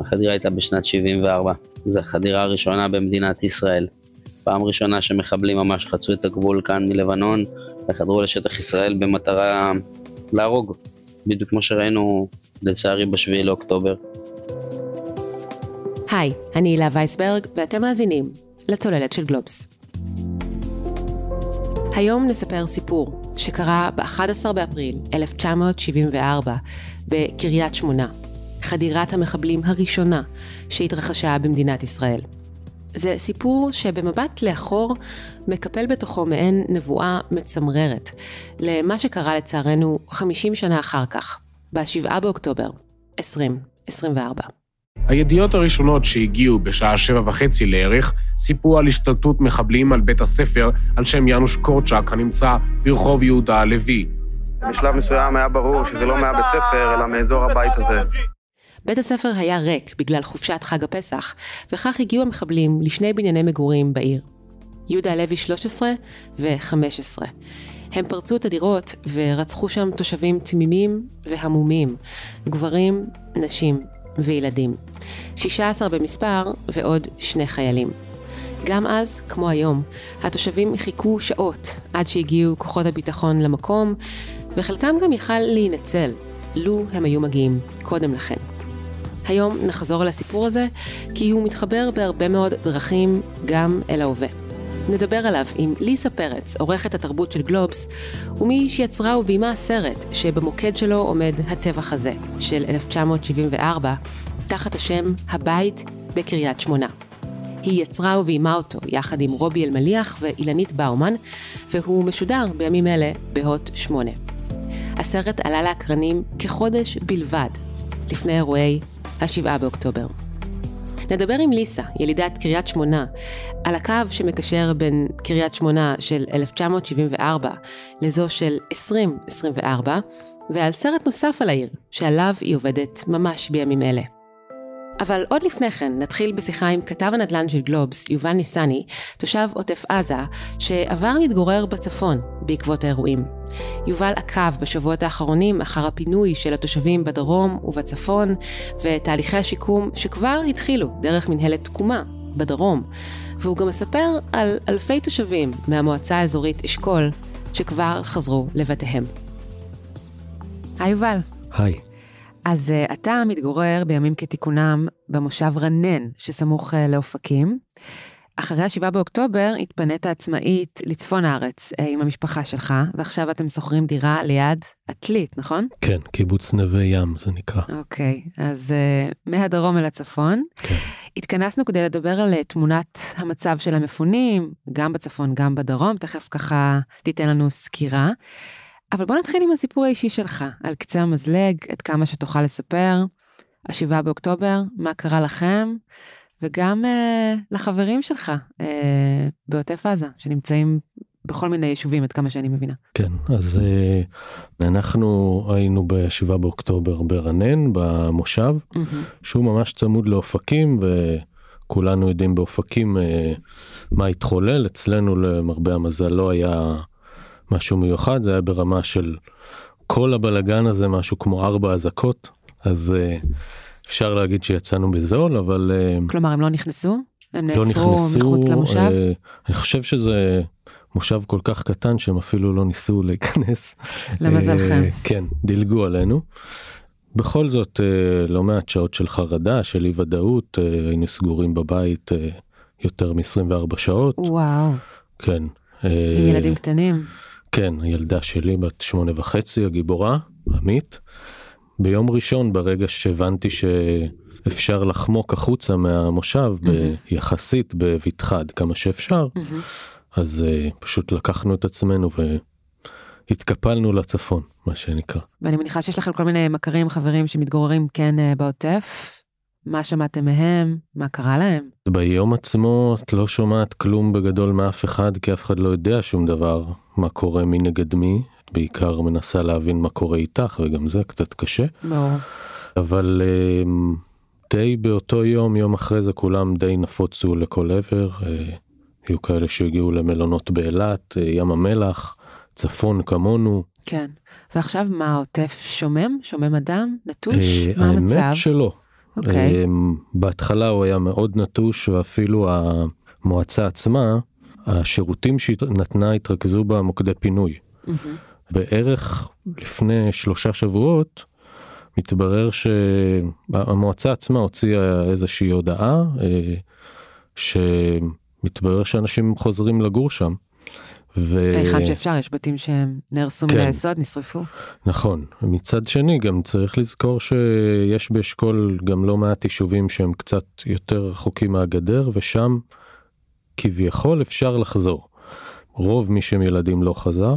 החדירה הייתה בשנת 74. זו החדירה הראשונה במדינת ישראל. פעם ראשונה שמחבלים ממש חצו את הגבול כאן מלבנון וחדרו לשטח ישראל במטרה להרוג, בדיוק כמו שראינו לצערי בשביעי לאוקטובר. היי, אני הילה וייסברג ואתם מאזינים לצוללת של גלובס. היום נספר סיפור שקרה ב-11 באפריל 1974 בקריית שמונה, חדירת המחבלים הראשונה שהתרחשה במדינת ישראל. זה סיפור שבמבט לאחור מקפל בתוכו מעין נבואה מצמררת למה שקרה לצערנו 50 שנה אחר כך, ב-7 באוקטובר 2024. הידיעות הראשונות שהגיעו בשעה שבע וחצי לערך סיפרו על השתלטות מחבלים על בית הספר על שם יאנוש קורצ'אק הנמצא ברחוב יהודה הלוי. בשלב מסוים היה ברור שזה לא מהבית ספר אלא מאזור הבית הזה. בית הספר היה ריק בגלל חופשת חג הפסח, וכך הגיעו המחבלים לשני בנייני מגורים בעיר. יהודה הלוי 13 ו-15. הם פרצו את הדירות ורצחו שם תושבים תמימים והמומים, גברים, נשים וילדים. 16 במספר ועוד שני חיילים. גם אז, כמו היום, התושבים חיכו שעות עד שהגיעו כוחות הביטחון למקום, וחלקם גם יכל להינצל, לו הם היו מגיעים קודם לכן. היום נחזור על הסיפור הזה, כי הוא מתחבר בהרבה מאוד דרכים גם אל ההווה. נדבר עליו עם ליסה פרץ, עורכת התרבות של גלובס, ומי שיצרה וביימה סרט שבמוקד שלו עומד הטבח הזה, של 1974, תחת השם הבית בקריית שמונה. היא יצרה וביימה אותו יחד עם רובי אלמליח ואילנית באומן, והוא משודר בימים אלה בהוט 8. הסרט עלה לאקרנים כחודש בלבד לפני אירועי ה-7 באוקטובר. נדבר עם ליסה, ילידת קריית שמונה, על הקו שמקשר בין קריית שמונה של 1974 לזו של 2024, ועל סרט נוסף על העיר, שעליו היא עובדת ממש בימים אלה. אבל עוד לפני כן נתחיל בשיחה עם כתב הנדל"ן של גלובס, יובל ניסני, תושב עוטף עזה, שעבר להתגורר בצפון בעקבות האירועים. יובל עקב בשבועות האחרונים אחר הפינוי של התושבים בדרום ובצפון, ותהליכי השיקום שכבר התחילו דרך מנהלת תקומה בדרום, והוא גם מספר על אלפי תושבים מהמועצה האזורית אשכול, שכבר חזרו לבתיהם. היי יובל. היי. אז uh, אתה מתגורר בימים כתיקונם במושב רנן, שסמוך uh, לאופקים. אחרי ה-7 באוקטובר התפנית עצמאית לצפון הארץ uh, עם המשפחה שלך, ועכשיו אתם שוכרים דירה ליד עתלית, נכון? כן, קיבוץ נווה ים זה נקרא. אוקיי, okay, אז uh, מהדרום אל הצפון. כן. התכנסנו כדי לדבר על תמונת המצב של המפונים, גם בצפון, גם בדרום, תכף ככה תיתן לנו סקירה. אבל בוא נתחיל עם הסיפור האישי שלך, על קצה המזלג, עד כמה שתוכל לספר, השבעה באוקטובר, מה קרה לכם, וגם אה, לחברים שלך אה, בעוטף עזה, שנמצאים בכל מיני יישובים, עד כמה שאני מבינה. כן, אז אה, אנחנו היינו ב-7 באוקטובר ברנן, במושב, mm-hmm. שהוא ממש צמוד לאופקים, וכולנו יודעים באופקים אה, מה התחולל, אצלנו למרבה המזל לא היה... משהו מיוחד זה היה ברמה של כל הבלגן הזה משהו כמו ארבע אזעקות אז uh, אפשר להגיד שיצאנו בזול אבל uh, כלומר הם לא נכנסו הם לא נעצרו נכנסו, מחוץ למושב uh, אני חושב שזה מושב כל כך קטן שהם אפילו לא ניסו להיכנס למזלכם uh, כן דילגו עלינו. בכל זאת לא מעט שעות של חרדה של אי ודאות היינו סגורים בבית יותר מ-24 שעות. וואו. כן. עם ילדים קטנים. כן, הילדה שלי בת שמונה וחצי, הגיבורה, עמית. ביום ראשון, ברגע שהבנתי שאפשר לחמוק החוצה מהמושב, mm-hmm. יחסית בבטחה עד כמה שאפשר, mm-hmm. אז uh, פשוט לקחנו את עצמנו והתקפלנו לצפון, מה שנקרא. ואני מניחה שיש לכם כל מיני מכרים, חברים שמתגוררים כן uh, בעוטף. מה שמעתם מהם? מה קרה להם? ביום עצמו את לא שומעת כלום בגדול מאף אחד כי אף אחד לא יודע שום דבר מה קורה מנגד מי. את בעיקר מנסה להבין מה קורה איתך וגם זה קצת קשה. ברור. אבל אמ, די באותו יום יום אחרי זה כולם די נפוצו לכל עבר. אה, היו כאלה שהגיעו למלונות באילת, אה, ים המלח, צפון כמונו. כן. ועכשיו מה העוטף שומם? שומם אדם? נטוש? אה, מה המצב? האמת שלא. אוקיי. אמ, בהתחלה הוא היה מאוד נטוש ואפילו המועצה עצמה, השירותים שהיא נתנה התרכזו במוקדי פינוי. מהמם. בערך לפני שלושה שבועות מתברר שהמועצה עצמה הוציאה איזושהי הודעה אה, שמתברר שאנשים חוזרים לגור שם. ו... היכן שאפשר, יש בתים שהם נהרסו מן כן. היסוד, נשרפו. נכון. מצד שני גם צריך לזכור שיש באשכול גם לא מעט יישובים שהם קצת יותר רחוקים מהגדר ושם כביכול אפשר לחזור. רוב מי שהם ילדים לא חזר,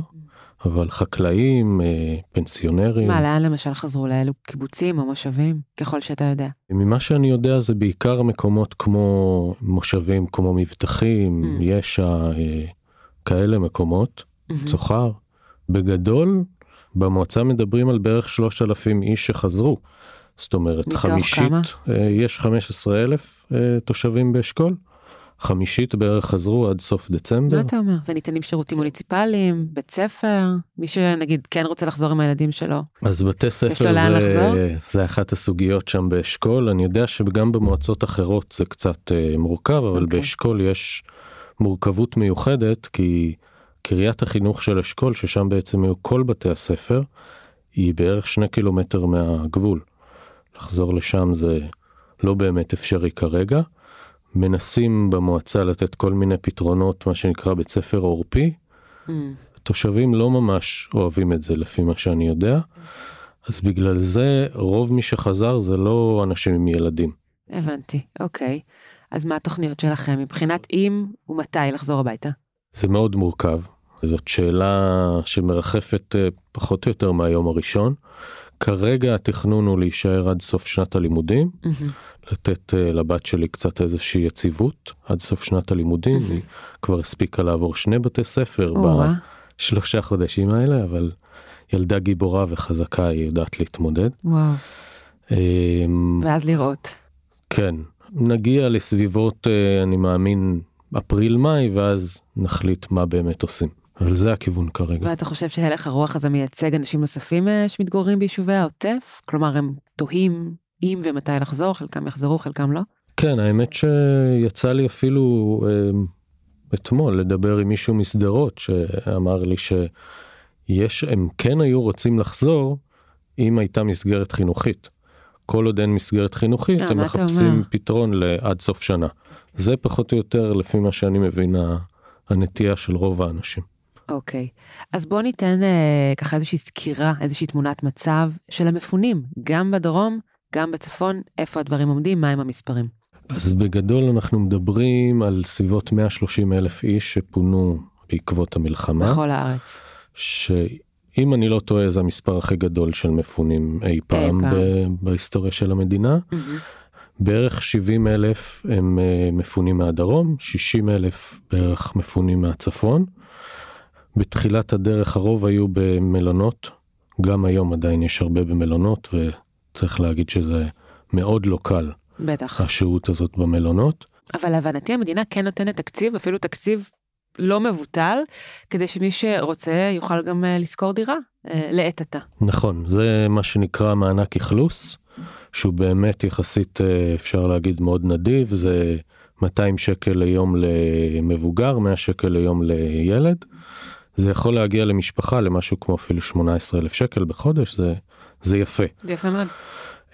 אבל חקלאים, אה, פנסיונרים, מה, לאן למשל חזרו? לאלו קיבוצים או מושבים? ככל שאתה יודע. ממה שאני יודע זה בעיקר מקומות כמו מושבים, כמו מבטחים, Mm. יש"ע, אה, כאלה מקומות, מהמם. צוחר. בגדול, במועצה מדברים על בערך 3,000 איש שחזרו. זאת אומרת, חמישית, כמה? אה, יש 15,000 אה, תושבים באשכול, חמישית בערך חזרו עד סוף דצמבר. מה אתה אומר? וניתנים שירותים מוניציפליים, בית ספר, מי שנגיד כן רוצה לחזור עם הילדים שלו. אז בתי ספר זה? זה אחת הסוגיות שם באשכול אני יודע שגם במועצות אחרות זה קצת אה, מורכב אבל אוקיי. באשכול יש מורכבות מיוחדת כי קריית החינוך של אשכול ששם בעצם היו כל בתי הספר היא בערך שני קילומטר מהגבול. לחזור לשם זה לא באמת אפשרי כרגע. מנסים במועצה לתת כל מיני פתרונות מה שנקרא בית ספר עורפי מהמם. התושבים לא ממש אוהבים את זה לפי מה שאני יודע. אז בגלל זה רוב מי שחזר זה לא אנשים עם ילדים. הבנתי, אוקיי. אז מה התוכניות שלכם מבחינת אם ומתי לחזור הביתה? זה מאוד מורכב. זאת שאלה שמרחפת אה, פחות או יותר מהיום הראשון. כרגע התכנון הוא להישאר עד סוף שנת הלימודים, מהמם. לתת אה, לבת שלי קצת איזושהי יציבות עד סוף שנת הלימודים. היא כבר הספיקה לעבור שני בתי ספר. בשלושה חודשים האלה, אבל ילדה גיבורה וחזקה היא יודעת להתמודד. וואו. אמ, ואז לראות. כן, נגיע לסביבות, אה, אני מאמין, אפריל-מאי, ואז נחליט מה באמת עושים. אבל זה הכיוון כרגע. ואתה חושב שהלך הרוח הזה מייצג אנשים נוספים אה, שמתגוררים ביישובי העוטף? כלומר, הם תוהים אם ומתי לחזור, חלקם יחזרו, חלקם לא? כן, האמת שיצא לי אפילו אה, אתמול לדבר עם מישהו משדרות שאמר לי שיש, הם כן היו רוצים לחזור אם הייתה מסגרת חינוכית. כל עוד אין מסגרת חינוכית, אה, הם מחפשים? פתרון לעד סוף שנה. זה פחות או יותר, לפי מה שאני מבין, הנטייה של רוב האנשים. אוקיי. אז בוא ניתן אה, ככה איזושהי סקירה, איזושהי תמונת מצב של המפונים, גם בדרום, גם בצפון, איפה הדברים עומדים, מהם המספרים. אז בגדול אנחנו מדברים על סביבות 130 אלף איש שפונו בעקבות המלחמה, בכל הארץ. שאם אני לא טועה זה המספר הכי גדול של מפונים אי פעם, פעם. ב- בהיסטוריה של המדינה. מהמם. בערך 70 אלף הם אה, מפונים מהדרום, 60 אלף בערך מפונים מהצפון. בתחילת הדרך הרוב היו במלונות, גם היום עדיין יש הרבה במלונות וצריך להגיד שזה מאוד לא קל בטח. השהות הזאת במלונות. אבל להבנתי המדינה כן נותנת תקציב, אפילו תקציב לא מבוטל, כדי שמי שרוצה יוכל גם אה, לשכור דירה אה, לעת עתה. נכון, זה מה שנקרא מענק אכלוס, שהוא באמת יחסית אה, אפשר להגיד מאוד נדיב, זה 200 שקל ליום למבוגר, 100 שקל ליום לילד. זה יכול להגיע למשפחה למשהו כמו אפילו 18 אלף שקל בחודש, זה, זה יפה. זה יפה מאוד.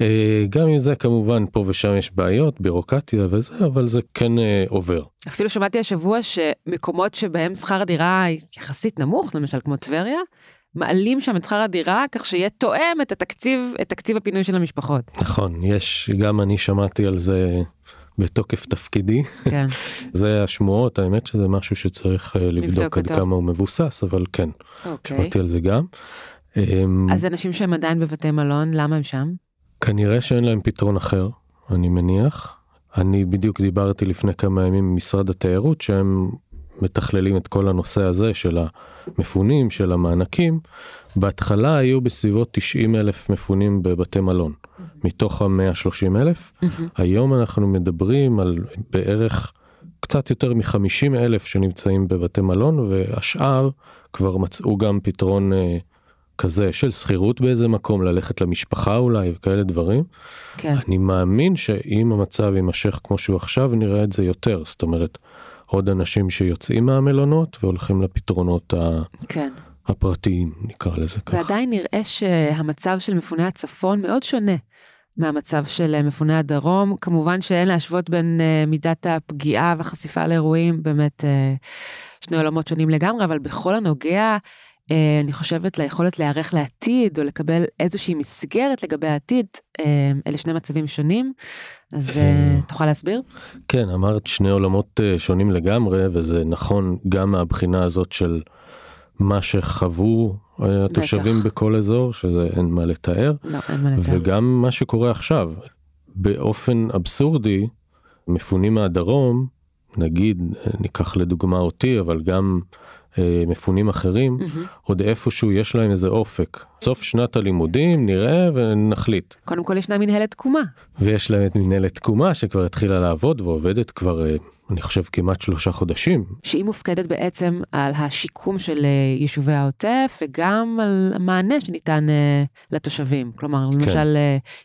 אה, גם עם זה כמובן פה ושם יש בעיות, בירוקרטיה וזה, אבל זה כן אה, עובר. אפילו שמעתי השבוע שמקומות שבהם שכר הדירה יחסית נמוך, למשל כמו טבריה, מעלים שם את שכר הדירה כך שיהיה תואם את התקציב, את תקציב הפינוי של המשפחות. נכון, יש, גם אני שמעתי על זה בתוקף תפקידי. כן. זה השמועות, האמת שזה משהו שצריך אה, לבדוק עד. כמה הוא מבוסס, אבל כן, אוקיי. שמעתי על זה גם. אמ, אז אנשים שהם עדיין בבתי מלון, למה הם שם? כנראה שאין להם פתרון אחר, אני מניח. אני בדיוק דיברתי לפני כמה ימים עם משרד התיירות שהם מתכללים את כל הנושא הזה של המפונים, של המענקים. בהתחלה היו בסביבות 90 אלף מפונים בבתי מלון, מתוך ה-130 אלף. היום אנחנו מדברים על בערך קצת יותר מ-50 אלף שנמצאים בבתי מלון והשאר כבר מצאו גם פתרון אה, כזה של שכירות באיזה מקום, ללכת למשפחה אולי וכאלה דברים. כן. אני מאמין שאם המצב יימשך כמו שהוא עכשיו, נראה את זה יותר. זאת אומרת, עוד אנשים שיוצאים מהמלונות והולכים לפתרונות ה... כן. הפרטיים, נקרא לזה ככה. ועדיין נראה שהמצב של מפוני הצפון מאוד שונה מהמצב של מפוני הדרום. כמובן שאין להשוות בין uh, מידת הפגיעה והחשיפה לאירועים, באמת uh, שני עולמות שונים לגמרי, אבל בכל הנוגע, אני חושבת ליכולת להיערך לעתיד, או לקבל איזושהי מסגרת לגבי העתיד, uh, אלה שני מצבים שונים. אז uh, תוכל להסביר? כן, אמרת שני עולמות שונים לגמרי, וזה נכון גם מהבחינה הזאת של... מה שחוו התושבים בטח. בכל אזור, שזה אין מה לתאר, לא, אין מה לתאר. וגם מה שקורה עכשיו. באופן אבסורדי, מפונים מהדרום, נגיד, ניקח לדוגמה אותי, אבל גם אה, מפונים אחרים, mm-hmm. עוד איפשהו יש להם איזה אופק. סוף שנת הלימודים נראה ונחליט. קודם כל ישנה מנהלת תקומה. ויש להם את מנהלת תקומה שכבר התחילה לעבוד ועובדת כבר אה, אני חושב כמעט שלושה חודשים. שהיא מופקדת בעצם על השיקום של אה, יישובי העוטף וגם על המענה שניתן אה, לתושבים. כלומר, כן. למשל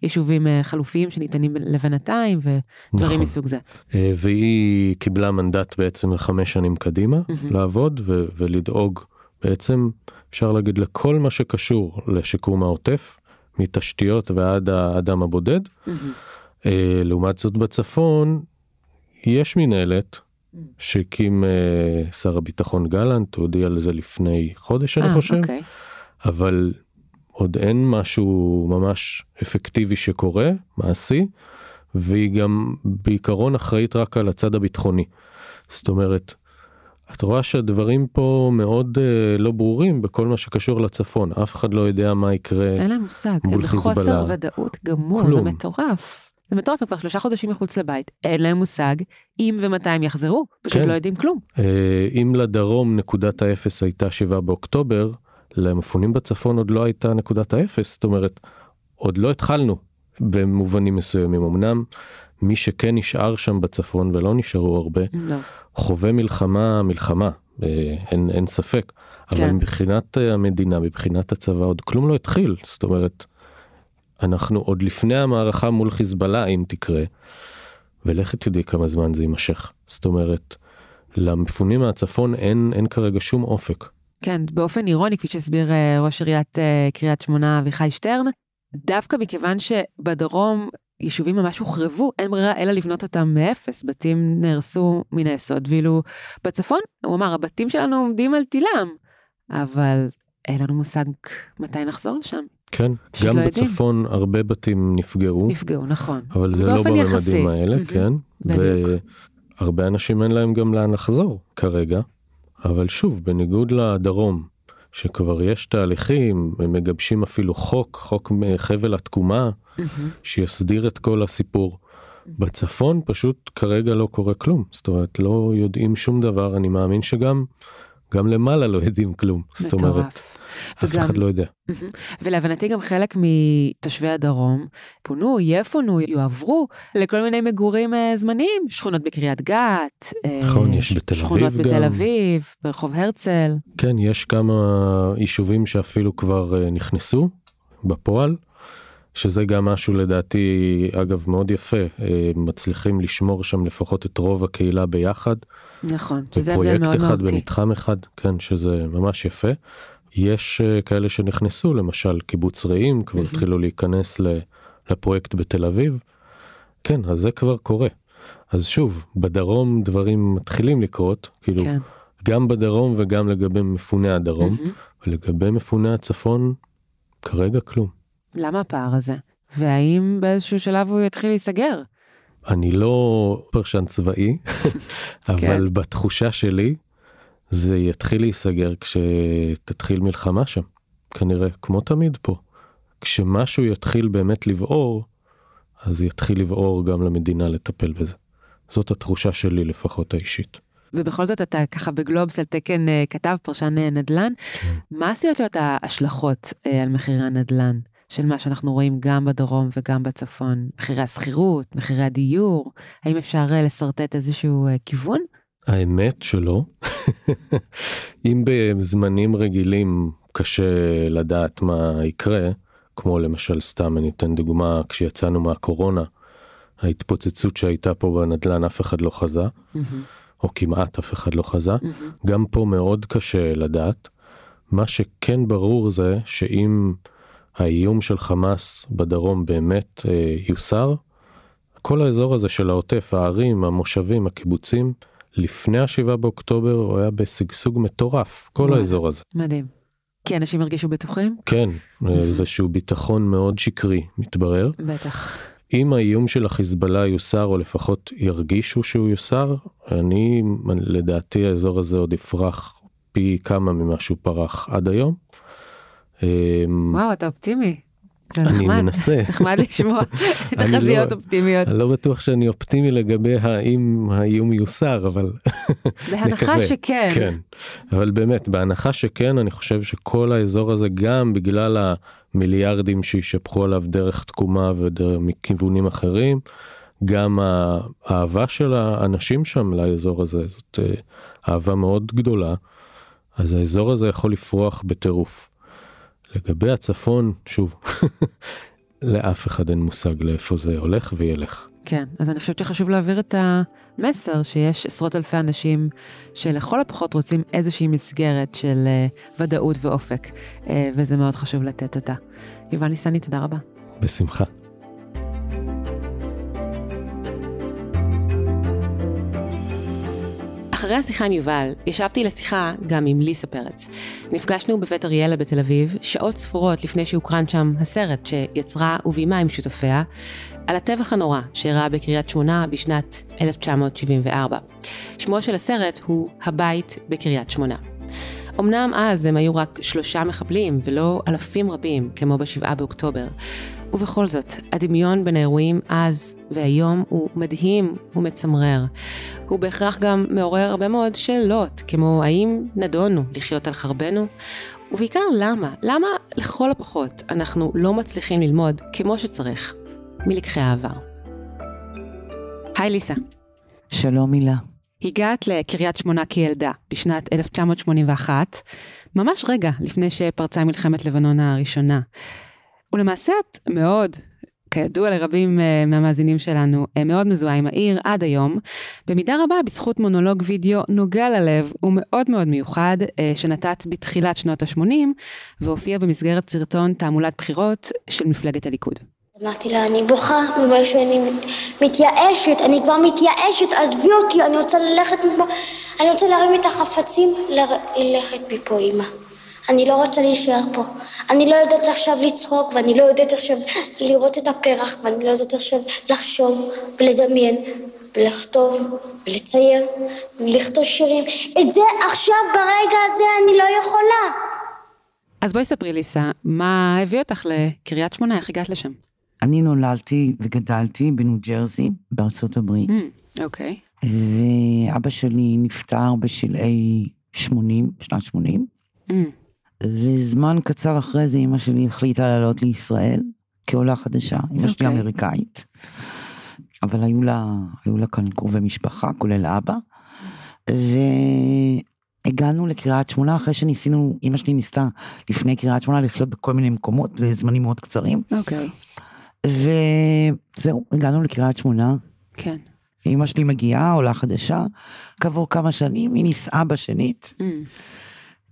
יישובים חלופיים שניתנים לבינתיים ודברים נכון. מסוג זה. והיא קיבלה מנדט בעצם לחמש שנים קדימה mm-hmm. לעבוד ו- ולדאוג בעצם אפשר להגיד לכל מה שקשור לשיקום העוטף, מתשתיות ועד האדם הבודד. Mm-hmm. לעומת זאת בצפון יש מנהלת שהקים uh, שר הביטחון גלנט, הוא הודיע על זה לפני חודש אני 아, אה, חושב, אוקיי. אבל עוד אין משהו ממש אפקטיבי שקורה, מעשי, והיא גם בעיקרון אחראית רק על הצד הביטחוני. זאת אומרת, את רואה שהדברים פה מאוד uh, לא ברורים בכל מה שקשור לצפון, אף אחד לא יודע מה יקרה אין להם מושג, הם בחוסר ודאות גמור, כלום. זה מטורף. זה מטורף, הם כבר שלושה חודשים מחוץ לבית, אין להם מושג אם ומתי הם יחזרו, פשוט כן. לא יודעים כלום. אה, אם לדרום נקודת האפס הייתה 7 באוקטובר, למפונים בצפון עוד לא הייתה נקודת האפס, זאת אומרת, עוד לא התחלנו במובנים מסוימים. אמנם מי שכן נשאר שם בצפון ולא נשארו הרבה, לא. חווה מלחמה, מלחמה, אה, אין, אין ספק. כן. אבל מבחינת המדינה, מבחינת הצבא, עוד כלום לא התחיל. זאת אומרת, אנחנו עוד לפני המערכה מול חיזבאללה אם תקרה, ולכי תדעי כמה זמן זה יימשך. זאת אומרת, למפונים מהצפון אין, אין כרגע שום אופק. כן, באופן אירוני, כפי שהסביר אה, ראש עיריית אה, קריית שמונה אביחי שטרן, דווקא מכיוון שבדרום יישובים ממש הוחרבו, אין ברירה אלא לבנות אותם מאפס, בתים נהרסו מן היסוד, ואילו בצפון, הוא אמר, הבתים שלנו עומדים על תילם, אבל אין לנו מושג מתי נחזור לשם. כן, גם לא בצפון יודעים. הרבה בתים נפגעו. נפגעו, נכון. אבל זה לא בממדים האלה, mm-hmm. כן. בדיוק. והרבה אנשים אין להם גם לאן לחזור כרגע. אבל שוב, בניגוד לדרום, שכבר יש תהליכים, הם מגבשים אפילו חוק, חוק חבל התקומה, mm-hmm. שיסדיר את כל הסיפור. בצפון פשוט כרגע לא קורה כלום, זאת אומרת לא יודעים שום דבר, אני מאמין שגם גם למעלה לא יודעים כלום. זאת אומרת, אף וגם, אחד לא יודע. ולהבנתי גם חלק מתושבי הדרום פונו, יפונו, יועברו לכל מיני מגורים uh, זמניים, שכונות בקריית גת, אה, נכון, יש בתל אביב שכונות גם. בתל אביב, ברחוב הרצל. כן, יש כמה יישובים שאפילו כבר uh, נכנסו בפועל. שזה גם משהו לדעתי אגב מאוד יפה מצליחים לשמור שם לפחות את רוב הקהילה ביחד. נכון, שזה הבדל מאוד מהותי. בפרויקט אחד במתחם אחד, כן, שזה ממש יפה. יש uh, כאלה שנכנסו, למשל קיבוץ רעים, כבר התחילו להיכנס לפרויקט בתל אביב. כן, אז זה כבר קורה. אז שוב, בדרום דברים מתחילים לקרות, כאילו, כן. גם בדרום וגם לגבי מפוני הדרום, ולגבי מפוני הצפון, כרגע כלום. למה הפער הזה? והאם באיזשהו שלב הוא יתחיל להיסגר? אני לא פרשן צבאי, אבל כן. בתחושה שלי זה יתחיל להיסגר כשתתחיל מלחמה שם, כנראה, כמו תמיד פה. כשמשהו יתחיל באמת לבעור, אז יתחיל לבעור גם למדינה לטפל בזה. זאת התחושה שלי לפחות האישית. ובכל זאת אתה ככה בגלובס על תקן uh, כתב פרשן uh, נדל"ן, כן. מה עשויות להיות ההשלכות uh, על מחירי הנדל"ן? של מה שאנחנו רואים גם בדרום וגם בצפון, מחירי השכירות, מחירי הדיור, האם אפשר אה, לשרטט איזשהו אה, כיוון? האמת שלא. אם בזמנים רגילים קשה לדעת מה יקרה, כמו למשל סתם אני אתן דוגמה כשיצאנו מהקורונה, ההתפוצצות שהייתה פה בנדל"ן אף אחד לא חזה, או כמעט אף אחד לא חזה, גם פה מאוד קשה לדעת. מה שכן ברור זה שאם האיום של חמאס בדרום באמת אה, יוסר, כל האזור הזה של העוטף, הערים, המושבים, הקיבוצים, לפני השבעה באוקטובר הוא היה בשגשוג מטורף, כל האזור הזה. מדהים. כי אנשים הרגישו בטוחים? כן, איזשהו ביטחון מאוד שקרי, מתברר. בטח. אם האיום של החיזבאללה יוסר, או לפחות ירגישו שהוא יוסר, אני, לדעתי האזור הזה עוד יפרח פי כמה ממה שהוא פרח עד היום. אמ, וואו, אתה אופטימי. אני. מנסה. נחמד לשמוע אני תחזיות לא- אופטימיות. אני לא בטוח שאני אופטימי לגבי האם האיום יוסר, אבל בהנחה. שכן. כן. אבל באמת, בהנחה שכן, אני חושב שכל האזור הזה, גם בגלל המיליארדים שישפכו עליו דרך תקומה ומכיוונים אחרים, גם האהבה של האנשים שם לאזור הזה, זאת אה, אהבה מאוד גדולה, אז האזור הזה יכול לפרוח בטירוף. לגבי הצפון, שוב, לאף אחד אין מושג לאיפה זה הולך וילך. כן, אז אני חושבת שחשוב להעביר את המסר שיש עשרות אלפי אנשים שלכל הפחות רוצים איזושהי מסגרת של אה, ודאות ואופק, אה, וזה מאוד חשוב לתת אותה. יובל ניסני, תודה רבה. בשמחה. אחרי השיחה עם יובל, ישבתי לשיחה גם עם ליסה פרץ. נפגשנו בבית אריאלה בתל אביב, שעות ספורות לפני שהוקרן שם הסרט שיצרה וביימה עם שותפיה, על הטבח הנורא שאירע בקריית שמונה בשנת 1974. שמו של הסרט הוא הבית בקריית שמונה. אמנם אז הם היו רק שלושה מחבלים ולא אלפים רבים כמו בשבעה באוקטובר. ובכל זאת, הדמיון בין האירועים אז והיום הוא מדהים ומצמרר. הוא בהכרח גם מעורר הרבה מאוד שאלות, כמו האם נדונו לחיות על חרבנו? ובעיקר למה? למה לכל הפחות אנחנו לא מצליחים ללמוד כמו שצריך מלקחי העבר? היי ליסה. שלום הילה. הגעת לקריית שמונה כילדה בשנת 1981, ממש רגע לפני שפרצה מלחמת לבנון הראשונה. ולמעשה את מאוד, כידוע לרבים אה, מהמאזינים שלנו, אה, מאוד מזוהה עם העיר עד היום, במידה רבה בזכות מונולוג וידאו נוגע ללב ומאוד מאוד מיוחד, אה, שנתת בתחילת שנות ה-80, והופיע במסגרת סרטון תעמולת בחירות של מפלגת הליכוד. אמרתי לה, אני בוכה בגלל שאני מתייאשת, אני כבר מתייאשת, עזבי אותי, אני רוצה ללכת מפה, אני רוצה להרים את החפצים, ללכת מפה, אמא. אני לא רוצה להישאר פה. אני לא יודעת עכשיו לצחוק, ואני לא יודעת עכשיו לראות את הפרח, ואני לא יודעת עכשיו לחשוב ולדמיין, ולכתוב, ולצייר, ולכתוב שירים. את זה עכשיו, ברגע הזה, אני לא יכולה. אז בואי ספרי ליסה, מה הביא אותך לקריית שמונה, איך הגעת לשם? אני נולדתי וגדלתי בניו ג'רזי בארצות הברית, אוקיי. ואבא שלי נפטר בשלהי 80, בשנת 80, וזמן קצר אחרי זה אמא שלי החליטה לעלות לישראל כעולה חדשה. אמא שלי אוקיי. אמריקאית, אבל היו לה, היו לה כאן קרובי משפחה, כולל אבא, והגענו לקריית שמונה אחרי שניסינו, אמא שלי ניסתה לפני קריית שמונה לחיות בכל מיני מקומות לזמנים מאוד קצרים. אוקיי. וזהו, הגענו לקריית שמונה, כן. אמא שלי מגיעה, עולה חדשה, כעבור כמה שנים היא נישאה בשנית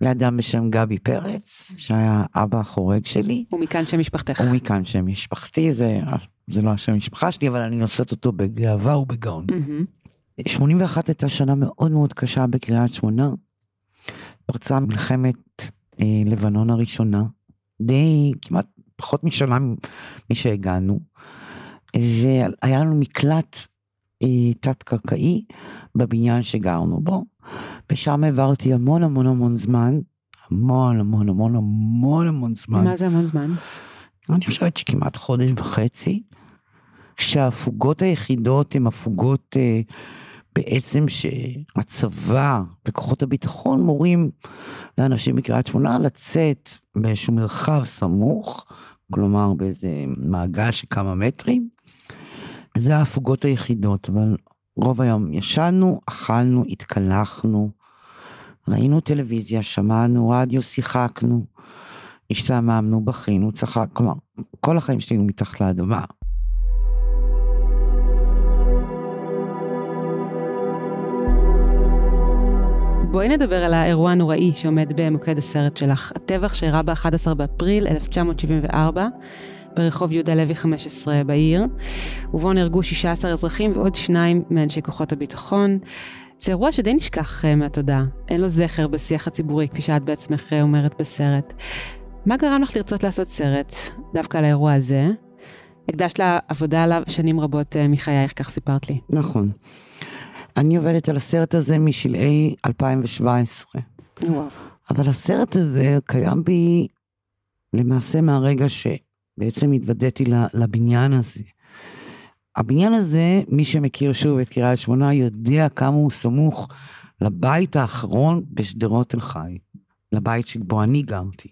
לאדם בשם גבי פרץ, שהיה אבא החורג שלי, ומכאן שם משפחתך. ומכאן שם משפחתי, זה, זה לא השם משפחה שלי, אבל אני נושאת אותו בגאווה ובגאון. מהמם. 81 הייתה שנה מאוד מאוד קשה בקריית שמונה. פרצה מלחמת אה, לבנון הראשונה, די כמעט פחות משנה משהגענו, והיה לנו מקלט אה, תת-קרקעי בבניין שגרנו בו, ושם העברתי המון המון המון זמן, המון המון המון המון המון זמן. מה זה המון זמן? אני חושבת שכמעט חודש וחצי, שההפוגות היחידות הן הפוגות אה, בעצם שהצבא וכוחות הביטחון מורים לאנשים בקריית שמונה לצאת באיזשהו מרחב סמוך, כלומר באיזה מעגל של כמה מטרים. זה ההפוגות היחידות, אבל רוב היום ישנו, אכלנו, התקלחנו, ראינו טלוויזיה, שמענו רדיו, שיחקנו, השתעממנו, בכינו, צחק, כלומר, כל החיים שלי היו מתחת לאדמה. בואי נדבר על האירוע הנוראי שעומד במוקד הסרט שלך, הטבח שאירע ב-11 באפריל 1974 ברחוב יהודה לוי 15 בעיר, ובו נהרגו 16 אזרחים ועוד שניים מאנשי כוחות הביטחון. זה אירוע שדי נשכח uh, מהתודעה, אין לו זכר בשיח הציבורי, כפי שאת בעצמך אה, אומרת בסרט. מה גרם לך לרצות לעשות סרט דווקא על האירוע הזה? הקדשת לה עבודה עליו שנים רבות uh, מחייך, כך סיפרת לי. נכון. אני עובדת על הסרט הזה משלהי 2017. וואו. אבל הסרט הזה קיים בי למעשה מהרגע שבעצם התוודעתי לבניין הזה. הבניין הזה, מי שמכיר שוב את קריית שמונה, יודע כמה הוא סמוך לבית האחרון בשדרות תל חי, לבית שבו אני גרתי.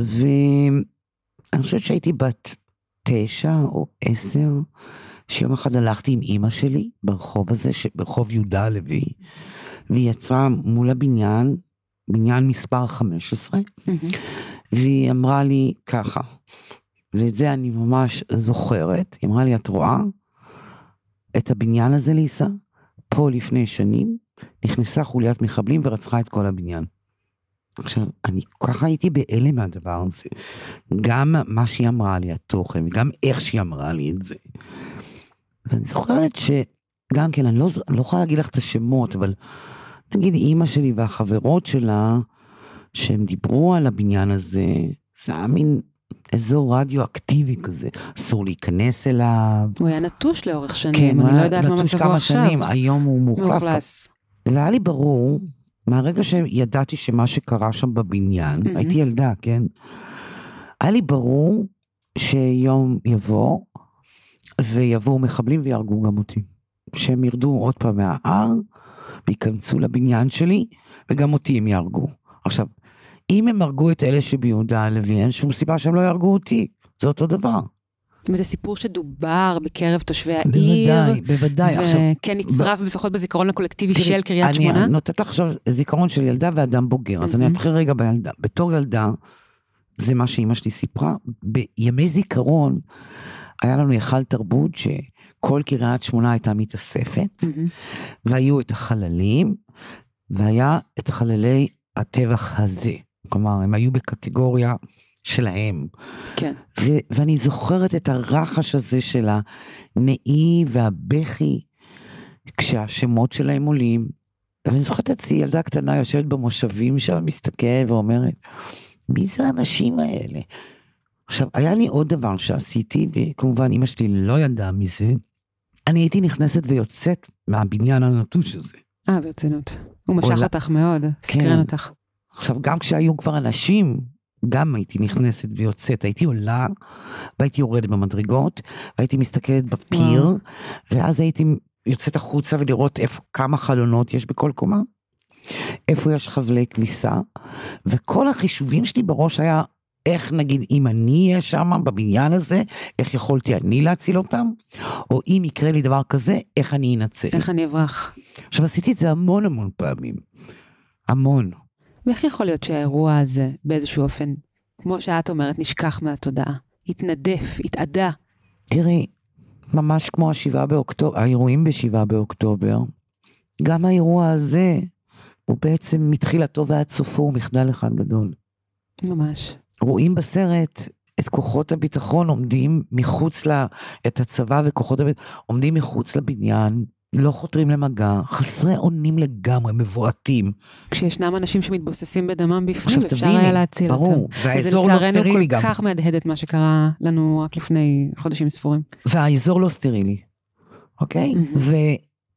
ואני חושבת שהייתי בת תשע או עשר, שיום אחד הלכתי עם אימא שלי ברחוב הזה, ברחוב יהודה הלוי, והיא יצאה מול הבניין, בניין מספר 15, והיא אמרה לי ככה, ואת זה אני ממש זוכרת, היא אמרה לי, את רואה את הבניין הזה, ליסה? פה לפני שנים נכנסה חוליית מחבלים ורצחה את כל הבניין. עכשיו, אני ככה הייתי בהלם מהדבר הזה. גם מה שהיא אמרה לי, התוכן, וגם איך שהיא אמרה לי את זה. ואני זוכרת שגם כן, אני לא, אני לא יכולה להגיד לך את השמות, אבל נגיד אימא שלי והחברות שלה, שהם דיברו על הבניין הזה, זה היה מין אזור רדיו-אקטיבי כזה, אסור להיכנס אליו. הוא היה נטוש לאורך שנים, כן, אני לא יודעת מה מצבו עכשיו. נטוש כמה שנים, היום הוא מאוכלס. מאוכלס. והיה לי ברור, מהרגע שידעתי שמה שקרה שם בבניין, mm-hmm. הייתי ילדה, כן? היה לי ברור שיום יבוא, ויבואו מחבלים ויהרגו גם אותי. שהם ירדו עוד פעם מההר, וייכנסו לבניין שלי, וגם אותי הם יהרגו. עכשיו, אם הם הרגו את אלה שביהודה הלוי, אין שום סיבה שהם לא יהרגו אותי. זה אותו דבר. וזה סיפור שדובר בקרב תושבי העיר. בוודאי, בוודאי. וכן נצרב ב... לפחות בזיכרון הקולקטיבי של קריית שמונה. אני נותנת לך עכשיו זיכרון של ילדה ואדם בוגר, אז אני אתחיל רגע בילדה. בתור ילדה, זה מה שאימא שלי סיפרה, בימי זיכרון היה לנו היכל תרבות שכל קריית שמונה הייתה מתאספת, והיו את החללים, והיה את חללי הטבח הזה. כלומר, הם היו בקטגוריה שלהם. כן. ו- ואני זוכרת את הרחש הזה של הנאי והבכי, כשהשמות שלהם עולים. ואני זוכרת את עצמי, ילדה קטנה יושבת במושבים שם, מסתכלת ואומרת, מי זה האנשים האלה? עכשיו, היה לי עוד דבר שעשיתי, וכמובן אמא שלי לא ידעה מזה, אני הייתי נכנסת ויוצאת מהבניין הנטוש הזה. אה, ברצינות. הוא משך אותך מאוד, כן. סקרן אותך. עכשיו, גם כשהיו כבר אנשים, גם הייתי נכנסת ויוצאת, הייתי עולה, והייתי יורדת במדרגות, והייתי מסתכלת בפיר, וואו. ואז הייתי יוצאת החוצה ולראות איפה, כמה חלונות יש בכל קומה, איפה יש חבלי כביסה, וכל החישובים שלי בראש היה, איך נגיד אם אני אהיה שם בבניין הזה, איך יכולתי אני להציל אותם? או אם יקרה לי דבר כזה, איך אני אנצל? איך אני אברח? עכשיו עשיתי את זה המון המון פעמים. המון. ואיך יכול להיות שהאירוע הזה באיזשהו אופן, כמו שאת אומרת, נשכח מהתודעה? התנדף, התאדה. תראי, ממש כמו השבעה באוקטובר, האירועים בשבעה באוקטובר, גם האירוע הזה הוא בעצם מתחילתו ועד סופו הוא מחדל אחד גדול. ממש. רואים בסרט את כוחות הביטחון עומדים מחוץ ל... את הצבא וכוחות הביטחון עומדים מחוץ לבניין, לא חותרים למגע, חסרי אונים לגמרי, מבועתים. כשישנם אנשים שמתבוססים בדמם בפנים, אפשר היה להציל ברור, אותם. ברור, והאזור לא סטרילי גם. וזה לצערנו כל כך מהדהד את מה שקרה לנו רק לפני חודשים ספורים. והאזור לא סטרילי, אוקיי? Mm-hmm.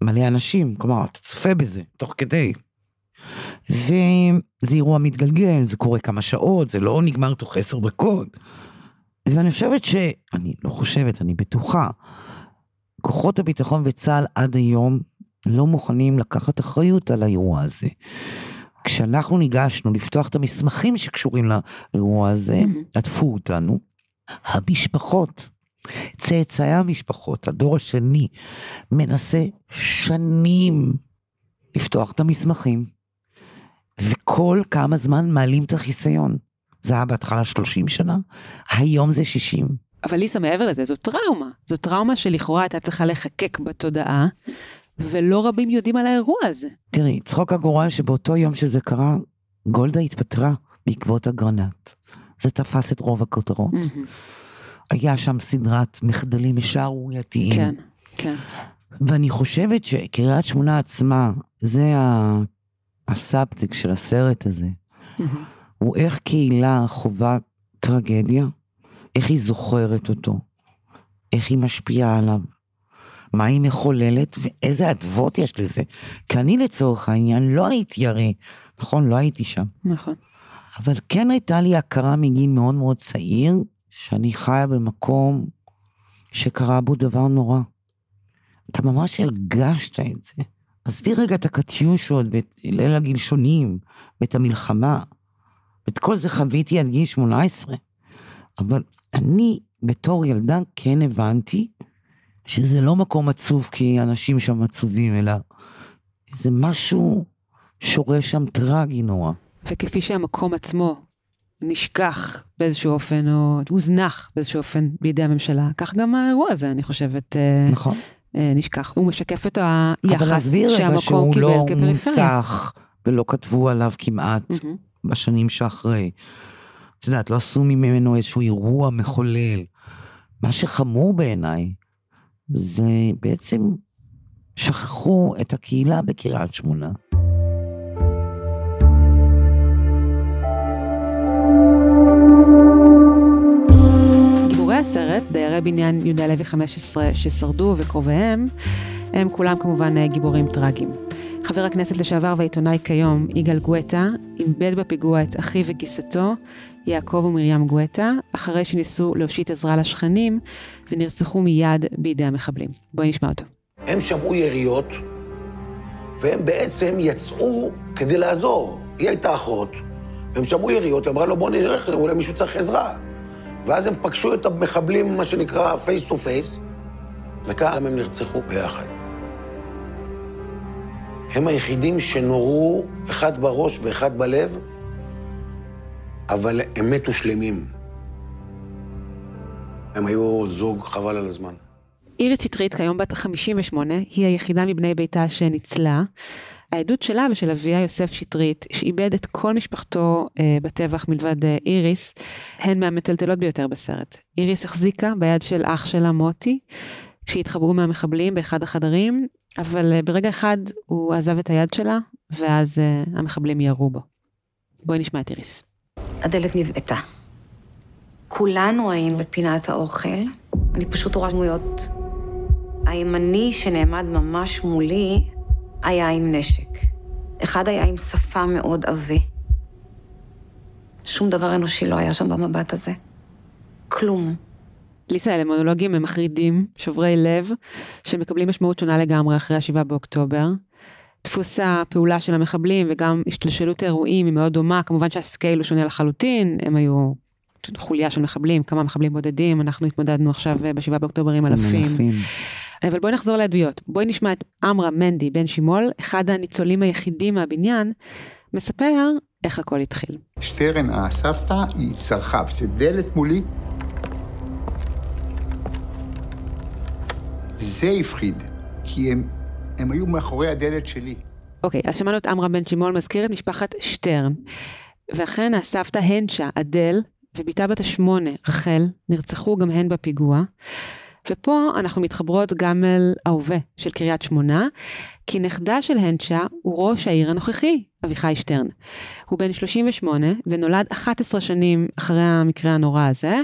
ומלא אנשים, כלומר, אתה צופה בזה, תוך כדי. וזה אירוע מתגלגל, זה קורה כמה שעות, זה לא נגמר תוך עשר דקות. ואני חושבת ש... אני לא חושבת, אני בטוחה. כוחות הביטחון וצה"ל עד היום לא מוכנים לקחת אחריות על האירוע הזה. כשאנחנו ניגשנו לפתוח את המסמכים שקשורים לאירוע הזה, עטפו אותנו. המשפחות, צאצאי המשפחות, הדור השני, מנסה שנים לפתוח את המסמכים. וכל כמה זמן מעלים את החיסיון. זה היה בהתחלה 30 שנה, היום זה 60. אבל ליסה, מעבר לזה, זו טראומה. זו טראומה שלכאורה הייתה צריכה לחקק בתודעה, ולא רבים יודעים על האירוע הזה. תראי, צחוק הגורל שבאותו יום שזה קרה, גולדה התפטרה בעקבות אגרנט. זה תפס את רוב הכותרות. היה שם סדרת מחדלים שערורייתיים. כן, כן. ואני חושבת שקריית שמונה עצמה, זה הסאבטק של הסרט הזה. הוא איך קהילה חווה טרגדיה, איך היא זוכרת אותו, איך היא משפיעה עליו, מה היא מחוללת ואיזה אדוות יש לזה. כי אני לצורך העניין לא הייתי הרי, נכון, לא הייתי שם, נכון. אבל כן הייתה לי הכרה מגיל מאוד מאוד צעיר, שאני חיה במקום שקרה בו דבר נורא. אתה ממש הרגשת את זה. עזבי רגע את הקטיושות ואת ליל הגלשונים ואת המלחמה. את כל זה חוויתי עד גיל 18. אבל אני בתור ילדה כן הבנתי שזה לא מקום עצוב כי אנשים שם עצובים, אלא זה משהו שורש שם טרגי נורא. וכפי שהמקום עצמו נשכח באיזשהו אופן, או הוזנח באיזשהו אופן בידי הממשלה, כך גם האירוע הזה, אני חושבת, אה, נכון. אה, נשכח. הוא משקף את אבל היחס רגע שהמקום שהוא קיבל לא כפריפריה. מונצח ולא כתבו עליו כמעט מהמם. בשנים שאחרי. את יודעת, לא עשו ממנו איזשהו אירוע מחולל. מה שחמור בעיניי, זה בעצם שכחו את הקהילה בקריית שמונה. גיבורי הסרט, דיירי בניין יהודה לוי 15 ששרדו וקרוביהם, הם כולם כמובן גיבורים טרגיים. חבר הכנסת לשעבר והעיתונאי כיום, יגאל גואטה, איבד בפיגוע את אחיו וגיסתו, יעקב ומרים גואטה, אחרי שניסו להושיט עזרה לשכנים, ונרצחו מיד בידי המחבלים. בואי נשמע אותו. הם שמעו יריות, והם בעצם יצאו כדי לעזור. היא הייתה אחות, והם שמעו יריות, אמרה לו, בוא נלך, אולי מישהו צריך עזרה. ואז הם פגשו את המחבלים, מה שנקרא face to face, גם הם נרצחו ביחד. הם היחידים שנורו, אחד בראש ואחד בלב, אבל הם מתו שלמים. הם היו זוג חבל על הזמן. אירית שטרית, כיום בת 58, היא היחידה מבני ביתה שניצלה. העדות שלה ושל אביה יוסף שטרית, שאיבד את כל משפחתו אה, בטבח מלבד אה, איריס, הן מהמטלטלות ביותר בסרט. איריס החזיקה ביד של אח שלה מוטי, כשהתחברו מהמחבלים באחד החדרים, אבל אה, ברגע אחד הוא עזב את היד שלה, ואז אה, המחבלים ירו בו. בואי נשמע את איריס. הדלת נבעטה. כולנו היינו בפינת האוכל, אני פשוט רואה דמויות. הימני שנעמד ממש מולי היה עם נשק. אחד היה עם שפה מאוד עבה. שום דבר אנושי לא היה שם במבט הזה. כלום. ליסה, אלה מונולוגים הם מחרידים, שוברי לב, שמקבלים משמעות שונה לגמרי אחרי השבעה באוקטובר. דפוס הפעולה של המחבלים וגם השתלשלות אירועים היא מאוד דומה, כמובן שהסקייל הוא שונה לחלוטין, הם היו חוליה של מחבלים, כמה מחבלים בודדים, אנחנו התמודדנו עכשיו אה, בשבעה באוקטובר עם אלפים. אלפים. אבל בואי נחזור לעדויות. בואי נשמע את עמרה מנדי בן שימול, אחד הניצולים היחידים מהבניין, מספר איך הכל התחיל. שטרן, הסבתא, היא צרחה, וזה דלת מולי. זה הפחיד, כי הם, הם היו מאחורי הדלת שלי. אוקיי, אז שמענו את עמרה בן שימול מזכיר את משפחת שטרן. ואכן הסבתא הנשה, אדל, ובתה בת השמונה, רחל, נרצחו גם הן בפיגוע. ופה אנחנו מתחברות גם אל ההווה של קריית שמונה, כי נכדה של הנצ'ה הוא ראש העיר הנוכחי, אביחי שטרן. הוא בן 38 ונולד 11 שנים אחרי המקרה הנורא הזה,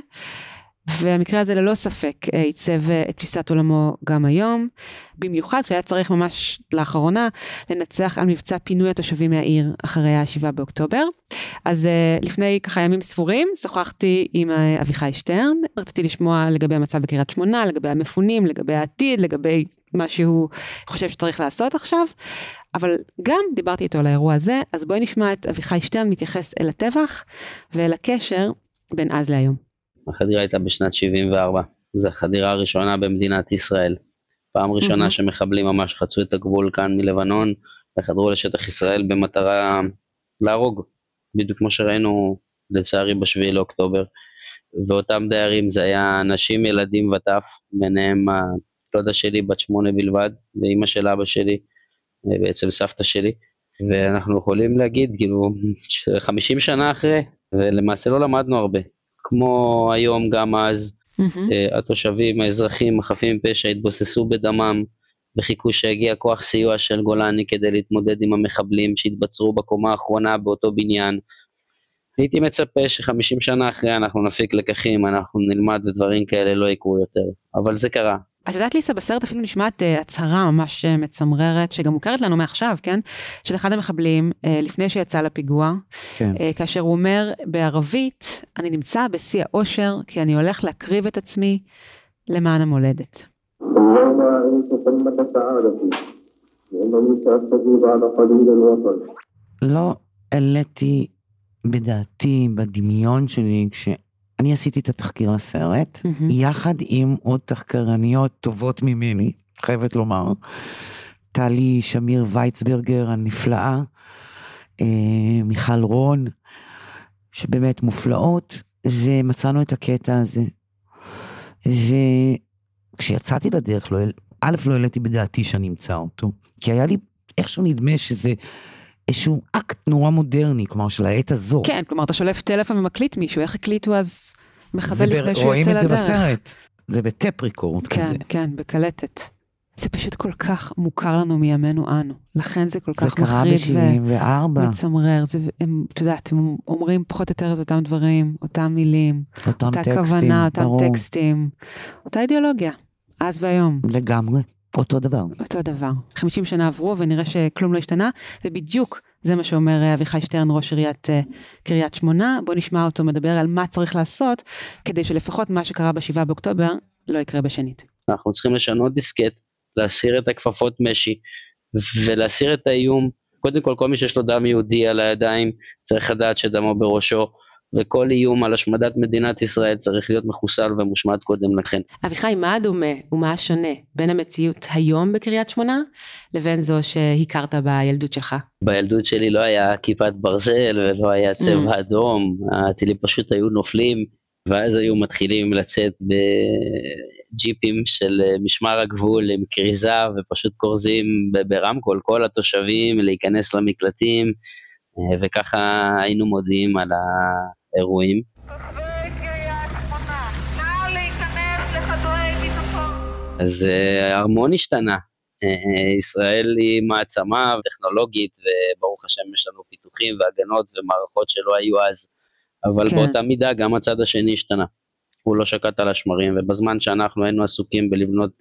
והמקרה הזה ללא ספק אה, עיצב אה, את תפיסת עולמו גם היום, במיוחד שהיה צריך ממש לאחרונה לנצח על מבצע פינוי התושבים מהעיר אחרי ה-7 באוקטובר. אז אה, לפני ככה ימים ספורים שוחחתי עם אביחי שטרן, רציתי לשמוע לגבי המצב בקריית שמונה, לגבי המפונים, לגבי העתיד, לגבי מה שהוא חושב שצריך לעשות עכשיו, אבל גם דיברתי איתו על האירוע הזה, אז בואי נשמע את אביחי שטרן מתייחס אל הטבח ואל הקשר בין אז להיום. החדירה הייתה בשנת 74. זו החדירה הראשונה במדינת ישראל. פעם ראשונה מהמם. שמחבלים ממש חצו את הגבול כאן מלבנון וחדרו לשטח ישראל במטרה להרוג, בדיוק כמו שראינו לצערי בשביעי לאוקטובר. ואותם דיירים זה היה נשים, ילדים וטף, ביניהם הדודה שלי בת שמונה בלבד, ואימא של אבא שלי, בעצם סבתא שלי, ואנחנו יכולים להגיד, כאילו, 50 שנה אחרי, ולמעשה לא למדנו הרבה. כמו היום, גם אז, mm-hmm. התושבים, האזרחים, החפים מפשע, התבוססו בדמם, וחיכו שיגיע כוח סיוע של גולני כדי להתמודד עם המחבלים שהתבצרו בקומה האחרונה באותו בניין. הייתי מצפה שחמישים שנה אחרי אנחנו נפיק לקחים, אנחנו נלמד ודברים כאלה לא יקרו יותר, אבל זה קרה. את יודעת ליסה, בסרט אפילו נשמעת uh, הצהרה ממש uh, מצמררת, שגם מוכרת לנו מעכשיו, כן? של אחד המחבלים, uh, לפני שיצא לפיגוע, כן. uh, כאשר הוא אומר בערבית, אני נמצא בשיא האושר, כי אני הולך להקריב את עצמי למען המולדת. לא העליתי בדעתי, בדמיון שלי, כשאני עשיתי את התחקיר לסרט, mm-hmm. יחד עם עוד תחקרניות טובות ממני, חייבת לומר, טלי שמיר וייצברגר הנפלאה, אה, מיכל רון, שבאמת מופלאות, ומצאנו את הקטע הזה. וכשיצאתי לדרך, לא, א', לא העליתי בדעתי שאני אמצא אותו, כי היה לי איכשהו נדמה שזה איזשהו אקט נורא מודרני, כלומר של העת הזו. כן, כלומר אתה שולף טלפון ומקליט מישהו, איך הקליטו אז מחבל לפני שהוא יוצא לדרך. רואים את זה בסרט, זה בטפ ריקורד כן, כזה. כן, כן, בקלטת. זה פשוט כל כך מוכר לנו מימינו אנו, לכן זה כל זה כך מחריד ומצמרר, זה, הם, את יודעת, הם אומרים פחות או יותר את אותם דברים, אותם מילים, אותם אותה טקסטים, כוונה, אותם ברור. טקסטים, אותה אידיאולוגיה, אז והיום. לגמרי, אותו דבר. אותו דבר. 50 שנה עברו ונראה שכלום לא השתנה, ובדיוק זה מה שאומר אביחי שטרן, ראש עיריית אה, קריית שמונה. בוא נשמע אותו מדבר על מה צריך לעשות, כדי שלפחות מה שקרה ב-7 באוקטובר לא יקרה בשנית. אנחנו צריכים לשנות דיסקט, להסיר את הכפפות משי, ולהסיר את האיום. קודם כל, כל מי שיש לו דם יהודי על הידיים, צריך לדעת שדמו בראשו. וכל איום על השמדת מדינת ישראל צריך להיות מחוסל ומושמד קודם לכן. אביחי, מה הדומה ומה השונה בין המציאות היום בקריית שמונה לבין זו שהכרת בילדות שלך? בילדות שלי לא היה כיפת ברזל ולא היה צבע mm. אדום, הטילים פשוט היו נופלים, ואז היו מתחילים לצאת בג'יפים של משמר הגבול עם כריזה ופשוט כורזים ברמקול כל התושבים להיכנס למקלטים. וככה היינו מודיעים על האירועים. אז אה, המון השתנה. אה, אה, ישראל היא מעצמה טכנולוגית, וברוך השם יש לנו פיתוחים והגנות ומערכות שלא היו אז, אבל כן. באותה מידה גם הצד השני השתנה. הוא לא שקט על השמרים, ובזמן שאנחנו היינו עסוקים בלבנות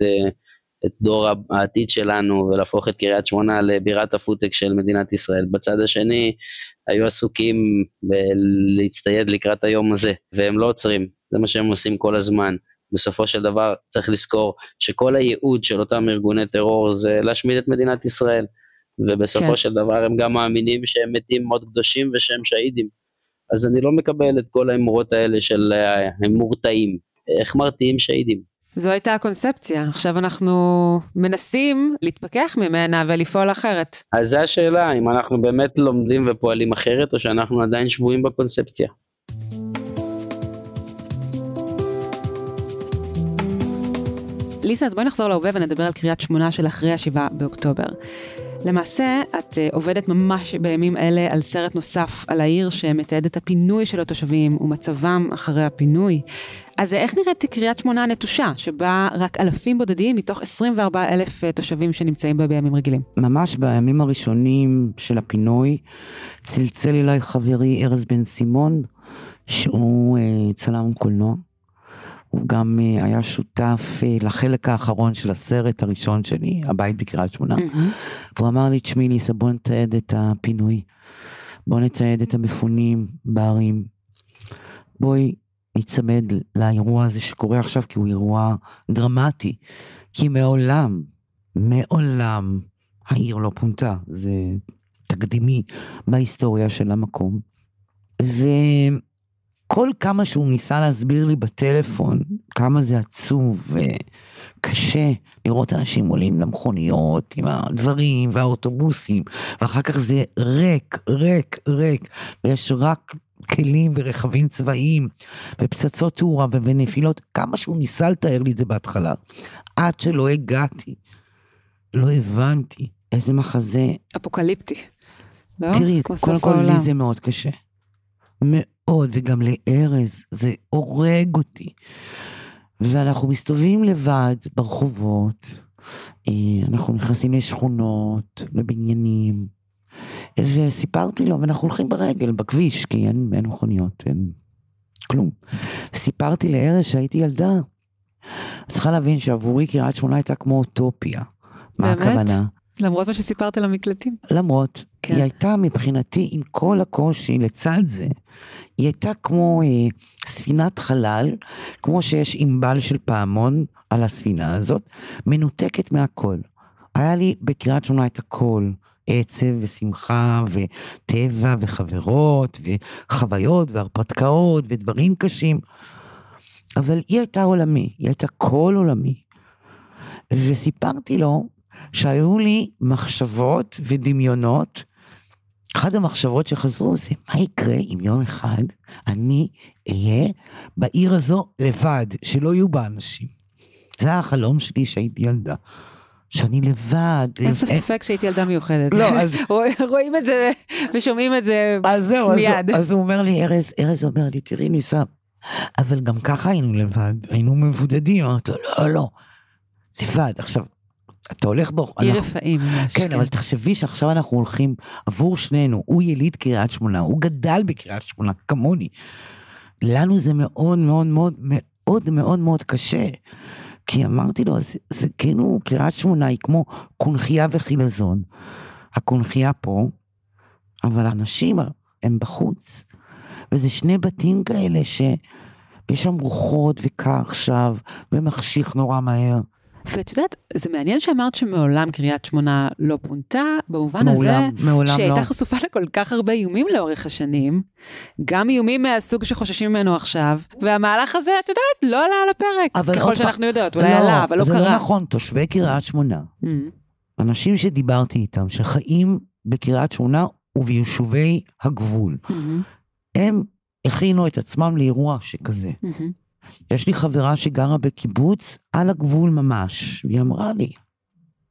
את דור העתיד שלנו ולהפוך את קריית שמונה לבירת הפודטק של מדינת ישראל. בצד השני היו עסוקים להצטייד לקראת היום הזה, והם לא עוצרים, זה מה שהם עושים כל הזמן. בסופו של דבר צריך לזכור שכל הייעוד של אותם ארגוני טרור זה להשמיד את מדינת ישראל. ובסופו כן. של דבר הם גם מאמינים שהם מתים מאוד קדושים ושהם שהידים. אז אני לא מקבל את כל האמורות האלה של אה, הם מורתעים. איך מרתיעים שהידים? זו הייתה הקונספציה, עכשיו אנחנו מנסים להתפכח ממנה ולפעול אחרת. אז זו השאלה, אם אנחנו באמת לומדים ופועלים אחרת, או שאנחנו עדיין שבויים בקונספציה. ליסה, אז בואי נחזור להווה ונדבר על קריית שמונה של אחרי השבעה באוקטובר. למעשה, את uh, עובדת ממש בימים אלה על סרט נוסף על העיר שמתעד את הפינוי של התושבים ומצבם אחרי הפינוי. אז איך נראית קריית שמונה הנטושה, שבה רק אלפים בודדים מתוך 24 אלף uh, תושבים שנמצאים בה בימים רגילים? ממש בימים הראשונים של הפינוי, צלצל אליי חברי ארז בן סימון, שהוא uh, צלם קולנוע. הוא גם uh, היה שותף לחלק האחרון של הסרט הראשון שלי, הבית בקריית שמונה. Mm-hmm. והוא אמר לי, תשמעי ליסה, בוא נתעד את הפינוי. בוא נתעד את המפונים בערים. בואי ניצמד לאירוע הזה שקורה עכשיו, כי הוא אירוע דרמטי. כי מעולם, מעולם העיר לא פונתה. זה תקדימי בהיסטוריה של המקום. ו... כל כמה שהוא ניסה להסביר לי בטלפון כמה זה עצוב וקשה לראות אנשים עולים למכוניות עם הדברים והאוטובוסים, ואחר כך זה ריק, ריק, ריק, ויש רק כלים ורכבים צבאיים, ופצצות תאורה ונפילות, כמה שהוא ניסה לתאר לי את זה בהתחלה, עד שלא הגעתי, לא הבנתי איזה מחזה. אפוקליפטי. לא? תראי, קודם כל לי זה מאוד קשה. מאוד, וגם לארז, זה הורג אותי. ואנחנו מסתובבים לבד ברחובות, אה, אנחנו נכנסים לשכונות, לבניינים, וסיפרתי לו, ואנחנו הולכים ברגל, בכביש, כי אין, אין מכוניות, אין כלום. סיפרתי לארז שהייתי ילדה. צריכה להבין שעבורי קריית שמונה הייתה כמו אוטופיה. מה הכוונה? למרות מה שסיפרת על המקלטים. למרות, כן. היא הייתה מבחינתי, עם כל הקושי לצד זה, היא הייתה כמו אה, ספינת חלל, כמו שיש ענבל של פעמון על הספינה הזאת, מנותקת מהכל. היה לי בקריית שמונה את הכל. עצב ושמחה וטבע וחברות וחוויות והרפתקאות ודברים קשים. אבל היא הייתה עולמי, היא הייתה כל עולמי. וסיפרתי לו שהיו לי מחשבות ודמיונות. אחת המחשבות שחזרו זה מה יקרה אם יום אחד אני אהיה בעיר הזו לבד, שלא יהיו בה אנשים. זה החלום שלי שהייתי ילדה. שאני לבד. אין לב... ספק שהייתי ילדה מיוחדת. לא, אז... רואים את זה ושומעים את זה אז זהו, מיד. אז, אז הוא אומר לי, ארז, ארז אומר לי, תראי ניסה, אבל גם ככה היינו לבד, היינו מבודדים. אמרתי לו, לא, לא, לבד. עכשיו, אתה הולך בו. עיר רפאים ממש. כן, אבל תחשבי שעכשיו אנחנו הולכים עבור שנינו, הוא יליד קריית שמונה, הוא גדל בקריית שמונה, כמוני. לנו זה מאוד מאוד מאוד מאוד מאוד מאוד קשה. כי אמרתי לו, זה, זה כאילו, קריית שמונה היא כמו קונכייה וחילזון. הקונכייה פה, אבל האנשים הם בחוץ. וזה שני בתים כאלה שיש שם רוחות וקר עכשיו, ומחשיך נורא מהר. ואת יודעת, זה מעניין שאמרת שמעולם קריית שמונה לא פונתה, במובן מעולם, הזה מעולם שהייתה לא. חשופה לכל כך הרבה איומים לאורך השנים, גם איומים מהסוג שחוששים ממנו עכשיו, והמהלך הזה, את יודעת, לא עלה על הפרק, ככל שאנחנו פעם, יודעות, אולי לא, עלה, אבל לא זה קרה. זה לא נכון, תושבי קריית שמונה, mm. אנשים שדיברתי איתם, שחיים בקריית שמונה וביישובי הגבול, mm-hmm. הם הכינו את עצמם לאירוע שכזה. Mm-hmm. יש לי חברה שגרה בקיבוץ על הגבול ממש, והיא אמרה לי,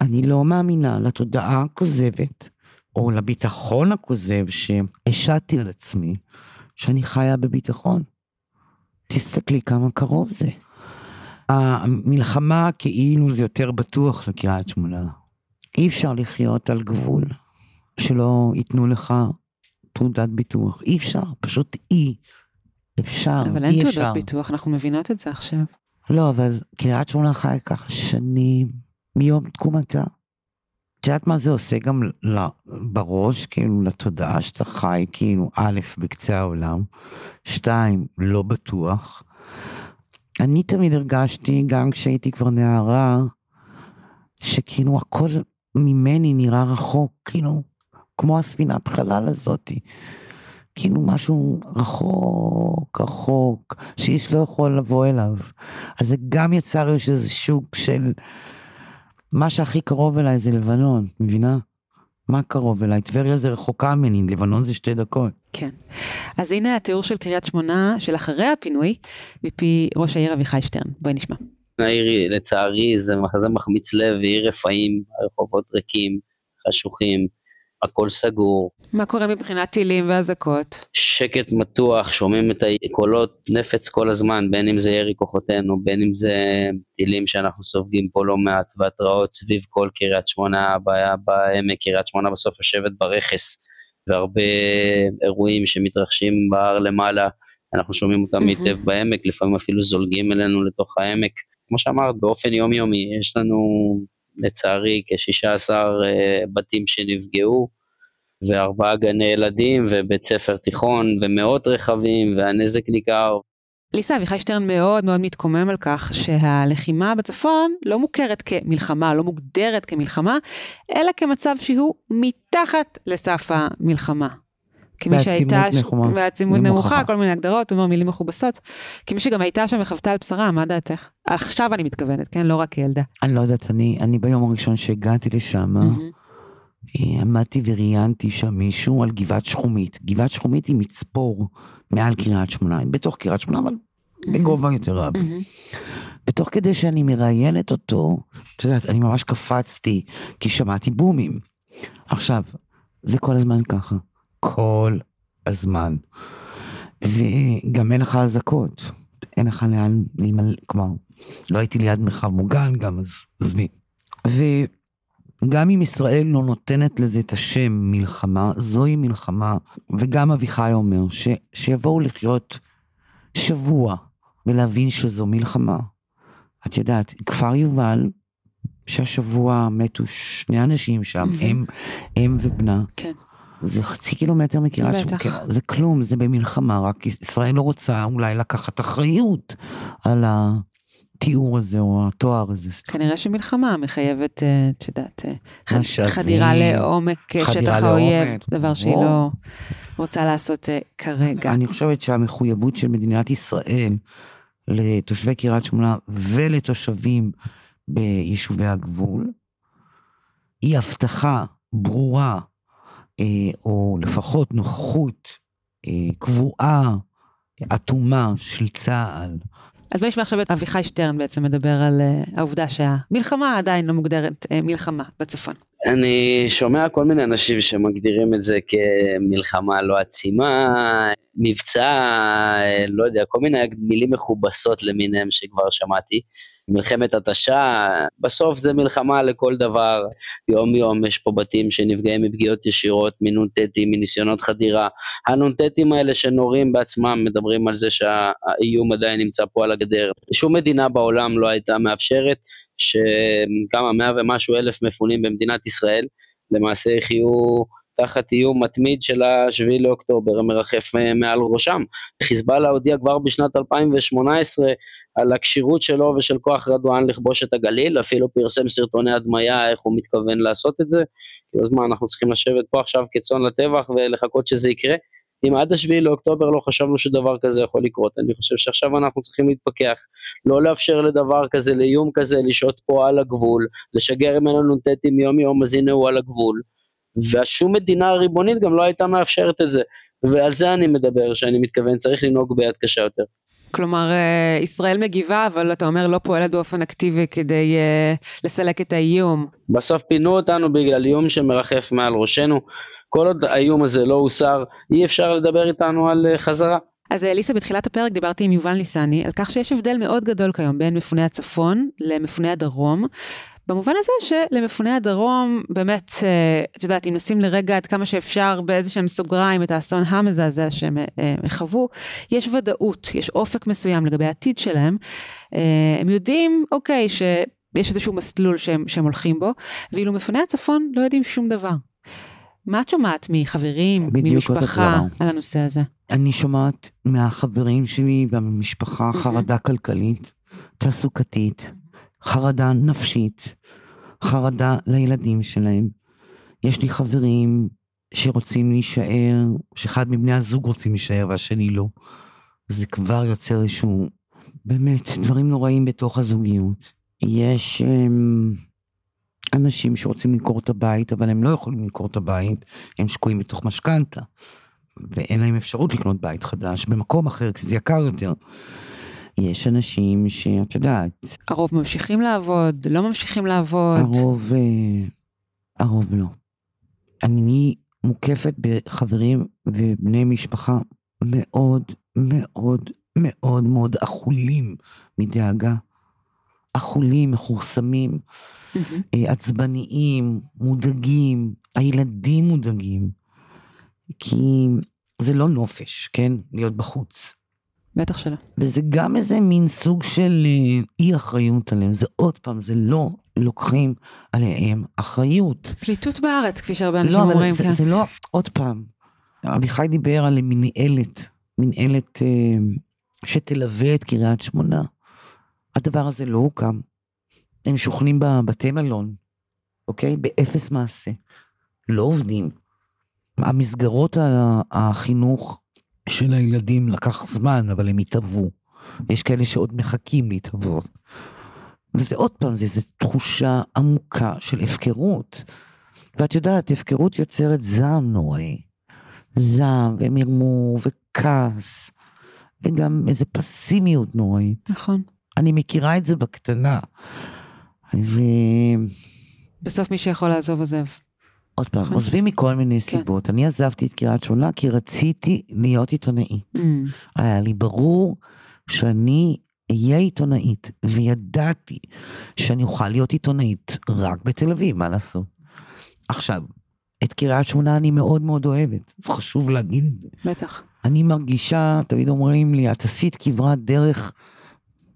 אני לא מאמינה לתודעה הכוזבת, או לביטחון הכוזב שהשעתי על עצמי, שאני חיה בביטחון. תסתכלי כמה קרוב זה. המלחמה כאילו זה יותר בטוח לקריית שמונה. אי אפשר לחיות על גבול שלא ייתנו לך תעודת ביטוח. אי אפשר, פשוט אי אפשר, אבל אין תעודת ביטוח, אנחנו מבינות את זה עכשיו. לא, אבל קריית שמונה חי ככה שנים, מיום תקומתה. את יודעת מה זה עושה גם בראש, כאילו, לתודעה שאתה חי, כאילו, א', בקצה העולם, שתיים, לא בטוח. אני תמיד הרגשתי, גם כשהייתי כבר נערה, שכאילו הכל ממני נראה רחוק, כאילו, כמו הספינת חלל הזאתי. כאילו משהו רחוק, רחוק, שאיש לא יכול לבוא אליו. אז זה גם יצר יש איזה שוק של... מה שהכי קרוב אליי זה לבנון, מבינה? מה קרוב אליי? טבריה זה רחוקה ממני, לבנון זה שתי דקות. כן. אז הנה התיאור של קריית שמונה, של אחרי הפינוי, מפי ראש העיר אביחי שטרן. בואי נשמע. העיר, לצערי, זה מחזה מחמיץ לב, עיר רפאים, הרחובות ריקים, חשוכים. הכל סגור. מה קורה מבחינת טילים ואזעקות? שקט מתוח, שומעים את הקולות נפץ כל הזמן, בין אם זה ירי כוחותינו, בין אם זה טילים שאנחנו סופגים פה לא מעט, והתראות סביב כל קריית שמונה, הבעיה בעמק קריית שמונה בסוף יושבת ברכס, והרבה אירועים שמתרחשים בהר למעלה, אנחנו שומעים אותם היטב בעמק, לפעמים אפילו זולגים אלינו לתוך העמק. כמו שאמרת, באופן יומיומי, יש לנו לצערי כ-16 אה, בתים שנפגעו, וארבעה גני ילדים ובית ספר תיכון ומאות רכבים והנזק ניכר. ליסה אביחי שטרן מאוד מאוד מתקומם על כך שהלחימה בצפון לא מוכרת כמלחמה, לא מוגדרת כמלחמה, אלא כמצב שהוא מתחת לסף המלחמה. כמי שהייתה, בעצימות נמוכה. בעצימות נמוכה, נמוכה. כל מיני הגדרות, הוא אומר מילים מכובסות. כמי שגם הייתה שם וחוותה על בשרה, מה דעתך? עכשיו אני מתכוונת, כן? לא רק כילדה. אני לא יודעת, אני, אני ביום הראשון שהגעתי לשם, אה, עמדתי וראיינתי שם מישהו על גבעת שחומית. גבעת שחומית היא מצפור מעל קריית שמונה, בתוך קריית שמונה, אבל בגובה יותר רב. ותוך כדי שאני מראיינת אותו, את יודעת, אני ממש קפצתי, כי שמעתי בומים. עכשיו, זה כל הזמן ככה. כל הזמן. וגם אין לך אזעקות. אין לך לאן להימלא, כלומר, לא הייתי ליד מרחב מוגן גם, אז עזבי. וגם אם ישראל לא נותנת לזה את השם מלחמה, זוהי מלחמה, וגם אביחי אומר, ש, שיבואו לחיות שבוע ולהבין שזו מלחמה. את יודעת, כפר יובל, שהשבוע מתו שני אנשים שם, אם, אם ובנה. כן. זה חצי קילומטר מקריית שמונה, זה כלום, זה במלחמה, רק ישראל לא רוצה אולי לקחת אחריות על התיאור הזה או התואר הזה. כנראה שמלחמה מחייבת, אה, את יודעת, אה, חדירה לעומק אה, שטח האויב, דבר שהיא. לא רוצה לעשות כרגע. אני חושבת שהמחויבות של מדינת ישראל לתושבי קריית שמונה ולתושבים ביישובי הגבול, היא הבטחה ברורה, או לפחות נוכחות קבועה, אטומה של צה"ל. אז בוא נשמע עכשיו את אביחי שטרן בעצם מדבר על אה, העובדה שהמלחמה עדיין לא מוגדרת אה, מלחמה בצפון. אני שומע כל מיני אנשים שמגדירים את זה כמלחמה לא עצימה, מבצע, אה, לא יודע, כל מיני מילים מכובסות למיניהם שכבר שמעתי. מלחמת התשה, בסוף זה מלחמה לכל דבר, יום יום יש פה בתים שנפגעים מפגיעות ישירות, מנ"טים, מניסיונות חדירה. הנ"טים האלה שנורים בעצמם מדברים על זה שהאיום עדיין נמצא פה על הגדר. שום מדינה בעולם לא הייתה מאפשרת שכמה מאה ומשהו אלף מפונים במדינת ישראל, למעשה יחיו תחת איום מתמיד של השביעי לאוקטובר מרחף אה, מעל ראשם. חיזבאללה הודיע כבר בשנת 2018 על הכשירות שלו ושל כוח רדואן לכבוש את הגליל, אפילו פרסם סרטוני הדמיה איך הוא מתכוון לעשות את זה. אז מה, אנחנו צריכים לשבת פה עכשיו כצאן לטבח ולחכות שזה יקרה? אם עד השביעי לאוקטובר לא חשבנו שדבר כזה יכול לקרות, אני חושב שעכשיו אנחנו צריכים להתפכח, לא לאפשר לדבר כזה, לאיום כזה, לשהות פה על הגבול, לשגר ממנו נ"טים יום יום, אז הנה הוא על הגבול. ושום מדינה ריבונית גם לא הייתה מאפשרת את זה. ועל זה אני מדבר, שאני מתכוון, צריך לנהוג ביד קשה יותר. כלומר, אה, ישראל מגיבה, אבל אתה אומר לא פועלת באופן אקטיבי כדי אה, לסלק את האיום. בסוף פינו אותנו בגלל איום שמרחף מעל ראשנו. כל עוד האיום הזה לא הוסר, אי אפשר לדבר איתנו על אה, חזרה. אז אה, ליסה, בתחילת הפרק דיברתי עם יובל ניסני על כך שיש הבדל מאוד גדול כיום בין מפוני הצפון למפוני הדרום. במובן הזה שלמפוני הדרום, באמת, אה, את יודעת, אם נשים לרגע עד כמה שאפשר באיזה שהם סוגריים את האסון המזעזע שהם אה, חוו, יש ודאות, יש אופק מסוים לגבי העתיד שלהם. אה, הם יודעים, אוקיי, שיש איזשהו מסלול שהם, שהם הולכים בו, ואילו מפוני הצפון לא יודעים שום דבר. מה את שומעת מחברים, ממשפחה. על הנושא הזה? אני שומעת מהחברים שלי והמשפחה חרדה כלכלית, תעסוקתית, חרדה נפשית, חרדה לילדים שלהם. יש לי חברים שרוצים להישאר, שאחד מבני הזוג רוצים להישאר והשני לא. זה כבר יוצר איזשהו, באמת, דברים נוראים בתוך הזוגיות. יש um, אנשים שרוצים למכור את הבית, אבל הם לא יכולים למכור את הבית, הם שקועים בתוך משכנתה. ואין להם אפשרות לקנות בית חדש במקום אחר, כי זה יקר יותר. יש אנשים שאת יודעת, הרוב ממשיכים לעבוד, לא ממשיכים לעבוד. הרוב, אה, הרוב לא. אני מוקפת בחברים ובני משפחה מאוד מאוד מאוד מאוד אכולים מדאגה. אכולים, מכורסמים. אה, עצבניים, מודאגים, הילדים מודאגים. כי זה לא נופש, כן? להיות בחוץ. בטח שלא. וזה גם איזה מין סוג של אה, אי אחריות עליהם. זה עוד פעם, זה לא לוקחים עליהם אחריות. פליטות בארץ, כפי שהרבה אנשים לא, אומרים, זה, כן. זה לא, עוד פעם, אביחי דיבר על מנהלת, מנהלת אה, שתלווה את קריית שמונה. הדבר הזה לא הוקם. הם שוכנים בבתי מלון, אוקיי? באפס מעשה. לא עובדים. המסגרות החינוך של הילדים לקח זמן, אבל הם התהוו. יש כאלה שעוד מחכים להתהוות. וזה עוד פעם, זה איזו תחושה עמוקה של הפקרות. ואת יודעת, הפקרות יוצרת זעם נוראי. זעם ומרמור וכעס, וגם איזה פסימיות נוראית. נכון. אני מכירה את זה בקטנה. ו... בסוף מי שיכול לעזוב עוזב. עוד פעם, עוזבים מכל מיני סיבות. אני עזבתי את קריית שמונה כי רציתי להיות עיתונאית. Mm. היה לי ברור שאני אהיה עיתונאית, וידעתי שאני אוכל להיות עיתונאית רק בתל אביב, מה לעשות? עכשיו, את קריית שמונה אני מאוד מאוד אוהבת, חשוב להגיד את זה. בטח. אני מרגישה, תמיד אומרים לי, את עשית כברת דרך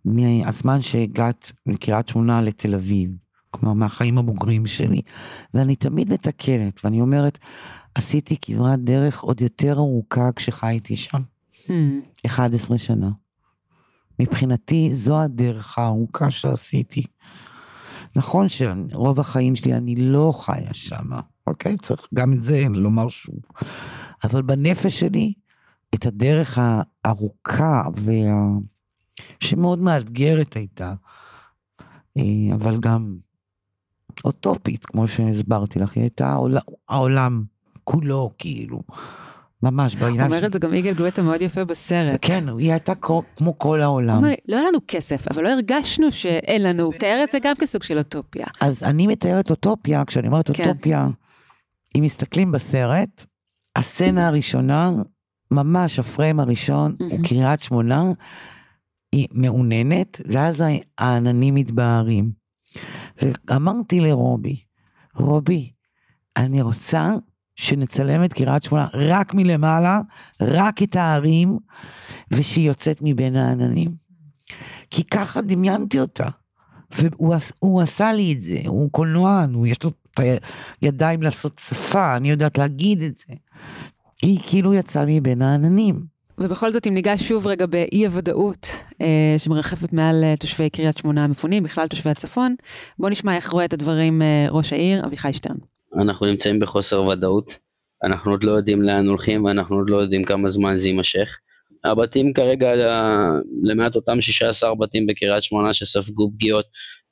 מהזמן שהגעת מקריית שמונה לתל אביב, כלומר מהחיים הבוגרים שלי, ואני תמיד מתקנת, ואני אומרת, עשיתי כברת דרך עוד יותר ארוכה כשחייתי שם, Mm. 11 שנה. מבחינתי זו הדרך הארוכה שעשיתי. נכון שרוב החיים שלי אני לא חיה שם, אוקיי? צריך גם את זה לומר שוב. אבל בנפש שלי, את הדרך הארוכה וה... שמאוד מאתגרת הייתה, אה, אבל גם אוטופית, כמו שהסברתי לך, היא הייתה העול... העולם כולו, כאילו. ממש, בעניין אומר את זה גם יגאל גואטה מאוד יפה בסרט. כן, היא הייתה כמו, כל העולם. אומר, לא היה לנו כסף, אבל לא הרגשנו שאין לנו. תאר את זה גם כסוג של אוטופיה. אז אני מתארת אוטופיה, כשאני אומרת כן. אוטופיה, אם מסתכלים בסרט, הסצנה הראשונה, ממש הפריים הראשון, הוא קריית שמונה, היא מעוננת, ואז העננים מתבהרים. ואמרתי לרובי, רובי, אני רוצה שנצלם את קריית שמונה רק מלמעלה, רק את הערים, ושהיא יוצאת מבין העננים. כי ככה דמיינתי אותה. והוא הוא עשה לי את זה, הוא קולנוען, הוא יש לו את הידיים לעשות שפה, אני יודעת להגיד את זה. היא כאילו יצאה מבין העננים. ובכל זאת, אם ניגש שוב רגע באי הוודאות שמרחפת מעל אה, תושבי קריית שמונה המפונים, בכלל תושבי הצפון, בוא נשמע איך רואה את הדברים אה, ראש העיר, אביחי שטרן. אנחנו נמצאים בחוסר ודאות, אנחנו עוד לא יודעים לאן הולכים ואנחנו עוד לא יודעים כמה זמן זה יימשך. הבתים כרגע, אה, למעט אותם 16 בתים בקריית שמונה שספגו פגיעות,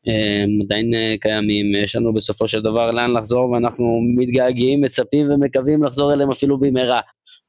אה, הם עדיין אה, קיימים, יש לנו בסופו של דבר לאן לחזור ואנחנו מתגעגעים, מצפים ומקווים לחזור אליהם אפילו במהרה.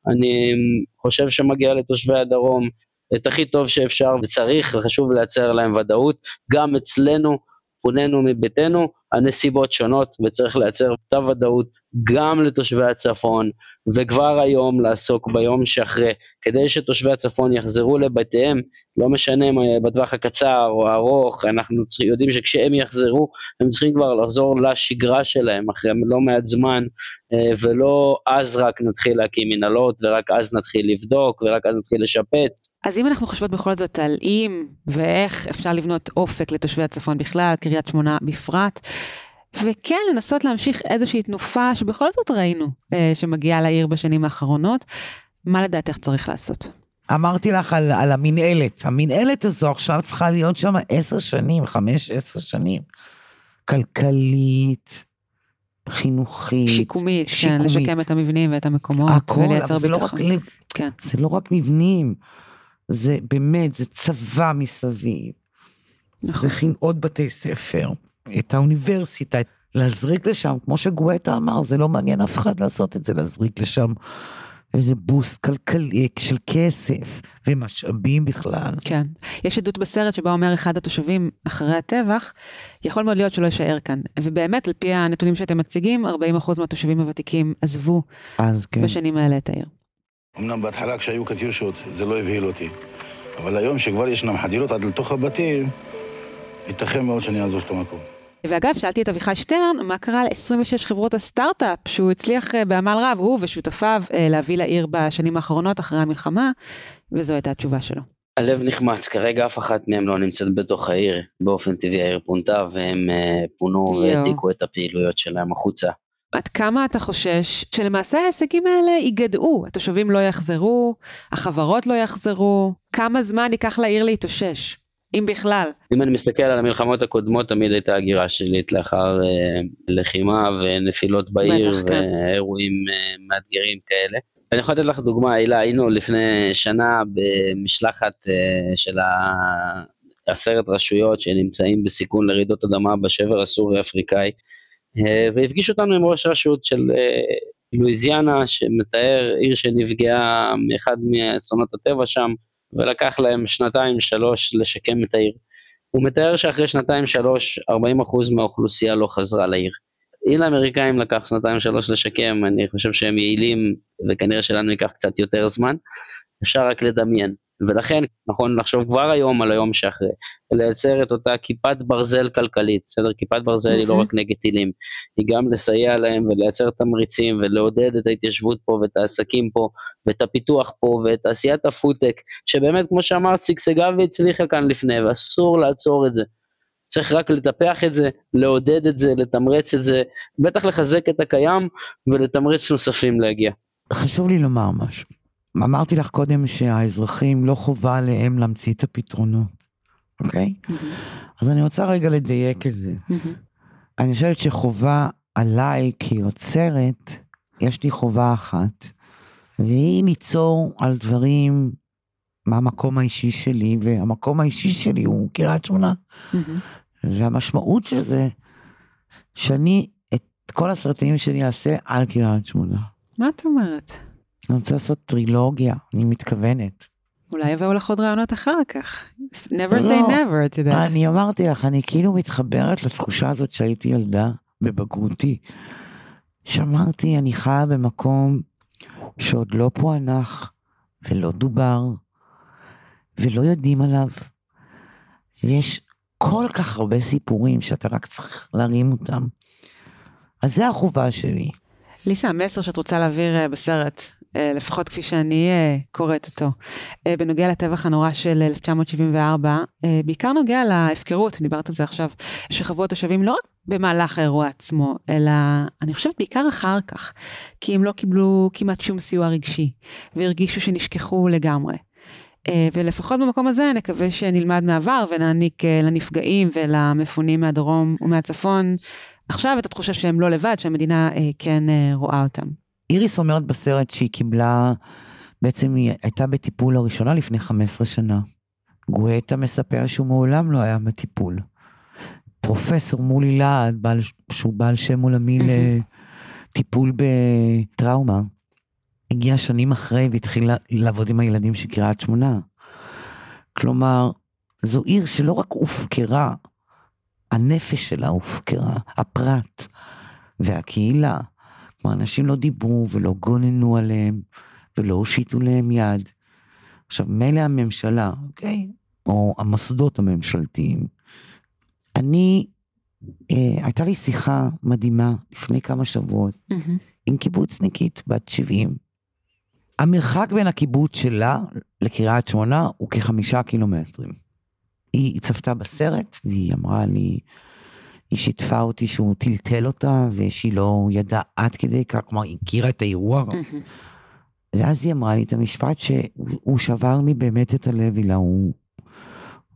אני חושב שמגיע לתושבי הדרום את הכי טוב שאפשר וצריך וחשוב לייצר להם ודאות, גם אצלנו, פונינו מביתנו, הנסיבות שונות וצריך לייצר אותה ודאות גם לתושבי הצפון וכבר היום לעסוק ביום שאחרי כדי שתושבי הצפון יחזרו לבתיהם, לא משנה אם בטווח הקצר או הארוך, אנחנו צריכים, יודעים שכשהם יחזרו הם צריכים כבר לחזור לשגרה שלהם אחרי לא מעט זמן אה, ולא אז רק נתחיל להקים מנהלות ורק אז נתחיל לבדוק ורק אז נתחיל לשפץ. אז אם אנחנו חושבות בכל זאת על אם ואיך אפשר לבנות אופק לתושבי הצפון בכלל, קריית שמונה בפרט, וכן לנסות להמשיך איזושהי תנופה שבכל זאת ראינו אה, שמגיעה לעיר בשנים האחרונות, מה לדעתך צריך לעשות? אמרתי לך על, על המנהלת, המנהלת הזו עכשיו צריכה להיות שם עשר שנים, חמש, עשר שנים. כלכלית, חינוכית. שיקומית, כן, לשקם את המבנים ואת המקומות, הכל, ולייצר לא, רק, ביטחון. לב- כן. זה לא רק מבנים, זה באמת, זה צבא מסביב. נכון. זה הכין עוד בתי ספר, את האוניברסיטה, להזריק לשם, כמו שגואטה אמר, זה לא מעניין אף אחד לעשות את זה, להזריק לשם איזה בוסט כלכלי של כסף ומשאבים בכלל. כן. יש עדות בסרט שבה אומר אחד התושבים אחרי הטבח, יכול מאוד להיות שלא יישאר כאן. ובאמת, על פי הנתונים שאתם מציגים, 40% מהתושבים הוותיקים עזבו אז כן. בשנים האלה את העיר. אמנם בהתחלה כשהיו קטיושות זה לא הבהיל אותי, אבל היום שכבר ישנם חדירות עד לתוך הבתים, ייתכן מאוד שאני אעזוב את המקום. ואגב, שאלתי את אביחי שטרן, מה קרה ל-26 חברות הסטארט-אפ שהוא הצליח אה, בעמל רב, הוא ושותפיו, אה, להביא לעיר בשנים האחרונות אחרי המלחמה, וזו הייתה התשובה שלו. הלב נחמץ, כרגע אף אחת מהם לא נמצאת בתוך העיר, באופן טבעי העיר פונתה והם אה, פונו. והעתיקו את הפעילויות שלהם החוצה. עד כמה אתה חושש שלמעשה ההישגים האלה ייגדעו, התושבים לא יחזרו, החברות לא יחזרו, כמה זמן ייקח לעיר להתאושש, אם בכלל. אם אני מסתכל על המלחמות הקודמות, תמיד הייתה הגירה שלילית לאחר אה, לחימה ונפילות בעיר בטח, כן. ואירועים אה, מאתגרים כאלה. אני יכול לתת לך דוגמה, הילה, היינו לפני שנה במשלחת אה, של עשרת רשויות שנמצאים בסיכון לרעידות אדמה בשבר הסורי-אפריקאי, אה, והפגיש אותנו עם ראש רשות של אה, לואיזיאנה, שמתאר עיר שנפגעה מאחד מאסונות הטבע שם, ולקח להם שנתיים שלוש לשקם את העיר. הוא מתאר שאחרי שנתיים שלוש, 40% מהאוכלוסייה לא חזרה לעיר. אם לאמריקאים לקח שנתיים שלוש לשקם, אני חושב שהם יעילים, וכנראה שלנו ייקח קצת יותר זמן, אפשר רק לדמיין. ולכן נכון לחשוב כבר היום על היום שאחרי, לייצר את אותה כיפת ברזל כלכלית, בסדר? כיפת ברזל היא לא. רק נגד טילים, היא גם לסייע להם ולייצר תמריצים ולעודד את ההתיישבות פה ואת העסקים פה ואת הפיתוח פה ואת תעשיית הפודטק, שבאמת כמו שאמרת שגשגה והצליחה כאן לפני ואסור לעצור את זה. צריך רק לטפח את זה, לעודד את זה, לתמרץ את זה, בטח לחזק את הקיים ולתמרץ נוספים להגיע. חשוב לי לומר משהו. אמרתי לך קודם שהאזרחים לא חובה עליהם להמציא את הפתרונות, אוקיי? אז אני רוצה רגע לדייק את זה. אני חושבת שחובה עליי כיוצרת, יש לי חובה אחת, והיא ליצור על דברים מהמקום האישי שלי, והמקום האישי שלי הוא קריית שמונה. והמשמעות של זה, שאני את כל הסרטים שלי אעשה על קריית שמונה. מה את אומרת? אני רוצה לעשות טרילוגיה, אני מתכוונת. אולי יבואו לך עוד רעיונות אחר כך. never לא, say never, את יודעת. אני אמרתי לך, אני כאילו מתחברת לתחושה הזאת שהייתי ילדה בבגרותי. שאמרתי, אני חיה במקום שעוד לא פוענח ולא דובר ולא יודעים עליו. ויש כל כך הרבה סיפורים שאתה רק צריך להרים אותם. אז זה החובה שלי. ליסה, המסר שאת רוצה להעביר אה, בסרט, לפחות כפי שאני אה, קוראת אותו, אה, בנוגע לטבח הנורא של 1974, אה, בעיקר נוגע להפקרות, דיברת על זה עכשיו, שחוו התושבים לא רק במהלך האירוע עצמו, אלא אני חושבת בעיקר אחר כך, כי הם לא קיבלו כמעט שום סיוע רגשי, והרגישו שנשכחו לגמרי. אה, ולפחות במקום הזה נקווה שנלמד מהעבר ונעניק אה, לנפגעים ולמפונים מהדרום ומהצפון עכשיו את התחושה שהם לא לבד, שהמדינה אה, כן אה, רואה אותם. איריס אומרת בסרט שהיא קיבלה, בעצם היא הייתה בטיפול לראשונה לפני 15 שנה. גואטה מספר שהוא מעולם לא היה בטיפול. פרופסור מולי להד, בעל, שהוא בעל שם עולמי לטיפול בטראומה, הגיע שנים אחרי והתחיל לעבוד עם הילדים של קריית שמונה. כלומר, זו עיר שלא רק הופקרה, הנפש שלה הופקרה, הפרט והקהילה. כלומר, אנשים לא דיברו ולא גוננו עליהם ולא הושיטו להם יד. עכשיו, מילא הממשלה, אוקיי? או המוסדות הממשלתיים. אני, אה, הייתה לי שיחה מדהימה לפני כמה שבועות עם קיבוצניקית בת 70. המרחק בין הקיבוץ שלה לקריית שמונה הוא כחמישה קילומטרים. היא צפתה בסרט והיא אמרה לי, היא שיתפה אותי שהוא טלטל אותה ושהיא לא ידעה עד כדי כך, כלומר היא הכירה את האירוע. ואז היא אמרה לי את המשפט שהוא שבר לי באמת את הלב, הילה, הוא,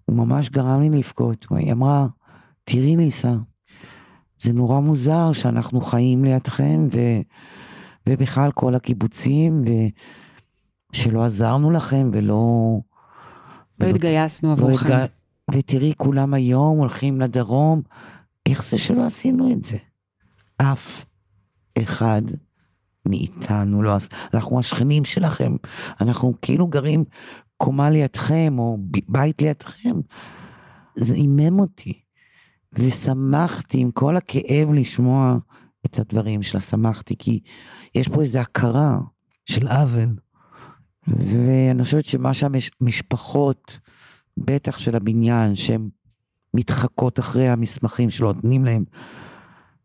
הוא ממש גרם לי לבכות. היא אמרה, תראי ליסה, זה נורא מוזר שאנחנו חיים לידכם, ו, ובכלל כל הקיבוצים, ושלא עזרנו לכם ולא... לא התגייסנו עבורכם. התג... ותראי, כולם היום הולכים לדרום, איך זה שלא עשינו את זה? אף אחד מאיתנו לא עשה, אנחנו השכנים שלכם, אנחנו כאילו גרים קומה לידכם, או בית לידכם. זה עימם אותי, ושמחתי עם כל הכאב לשמוע את הדברים שלה, שמחתי, כי יש פה איזו הכרה של עוול. ואני חושבת שמה שהמשפחות, בטח של הבניין, שהן מתחקות אחרי המסמכים שלא נותנים להם,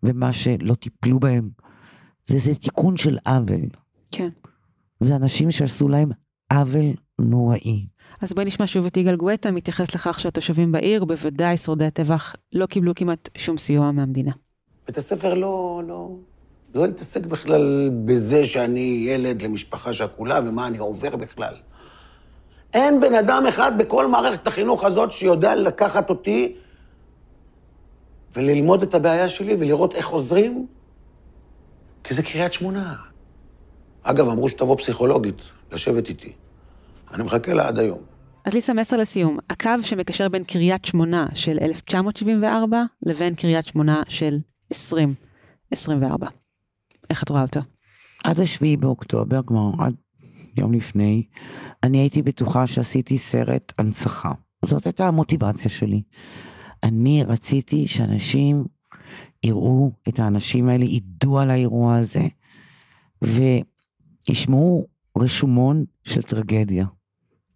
ומה שלא טיפלו בהם, זה איזה תיקון של עוול. כן. זה אנשים שעשו להם עוול נוראי. אז בואי נשמע שוב את יגאל גואטה מתייחס לכך שהתושבים בעיר, בוודאי שורדי הטבח, לא קיבלו כמעט שום סיוע מהמדינה. בית הספר לא, לא, לא התעסק בכלל בזה שאני ילד למשפחה שכולה ומה אני עובר בכלל. אין בן אדם אחד בכל מערכת החינוך הזאת שיודע לקחת אותי וללמוד את הבעיה שלי ולראות איך עוזרים, כי זה קריית שמונה. אגב, אמרו שתבוא פסיכולוגית לשבת איתי. אני מחכה לה עד היום. אז ליסה, מסר לסיום. הקו שמקשר בין קריית שמונה של 1974 לבין קריית שמונה של 2024. איך את רואה אותו? עד השביעי באוקטובר, כלומר עד יום לפני, אני הייתי בטוחה שעשיתי סרט הנצחה. זאת הייתה המוטיבציה שלי. אני רציתי שאנשים יראו את האנשים האלה, ידעו על האירוע הזה, וישמעו רשומון של טרגדיה.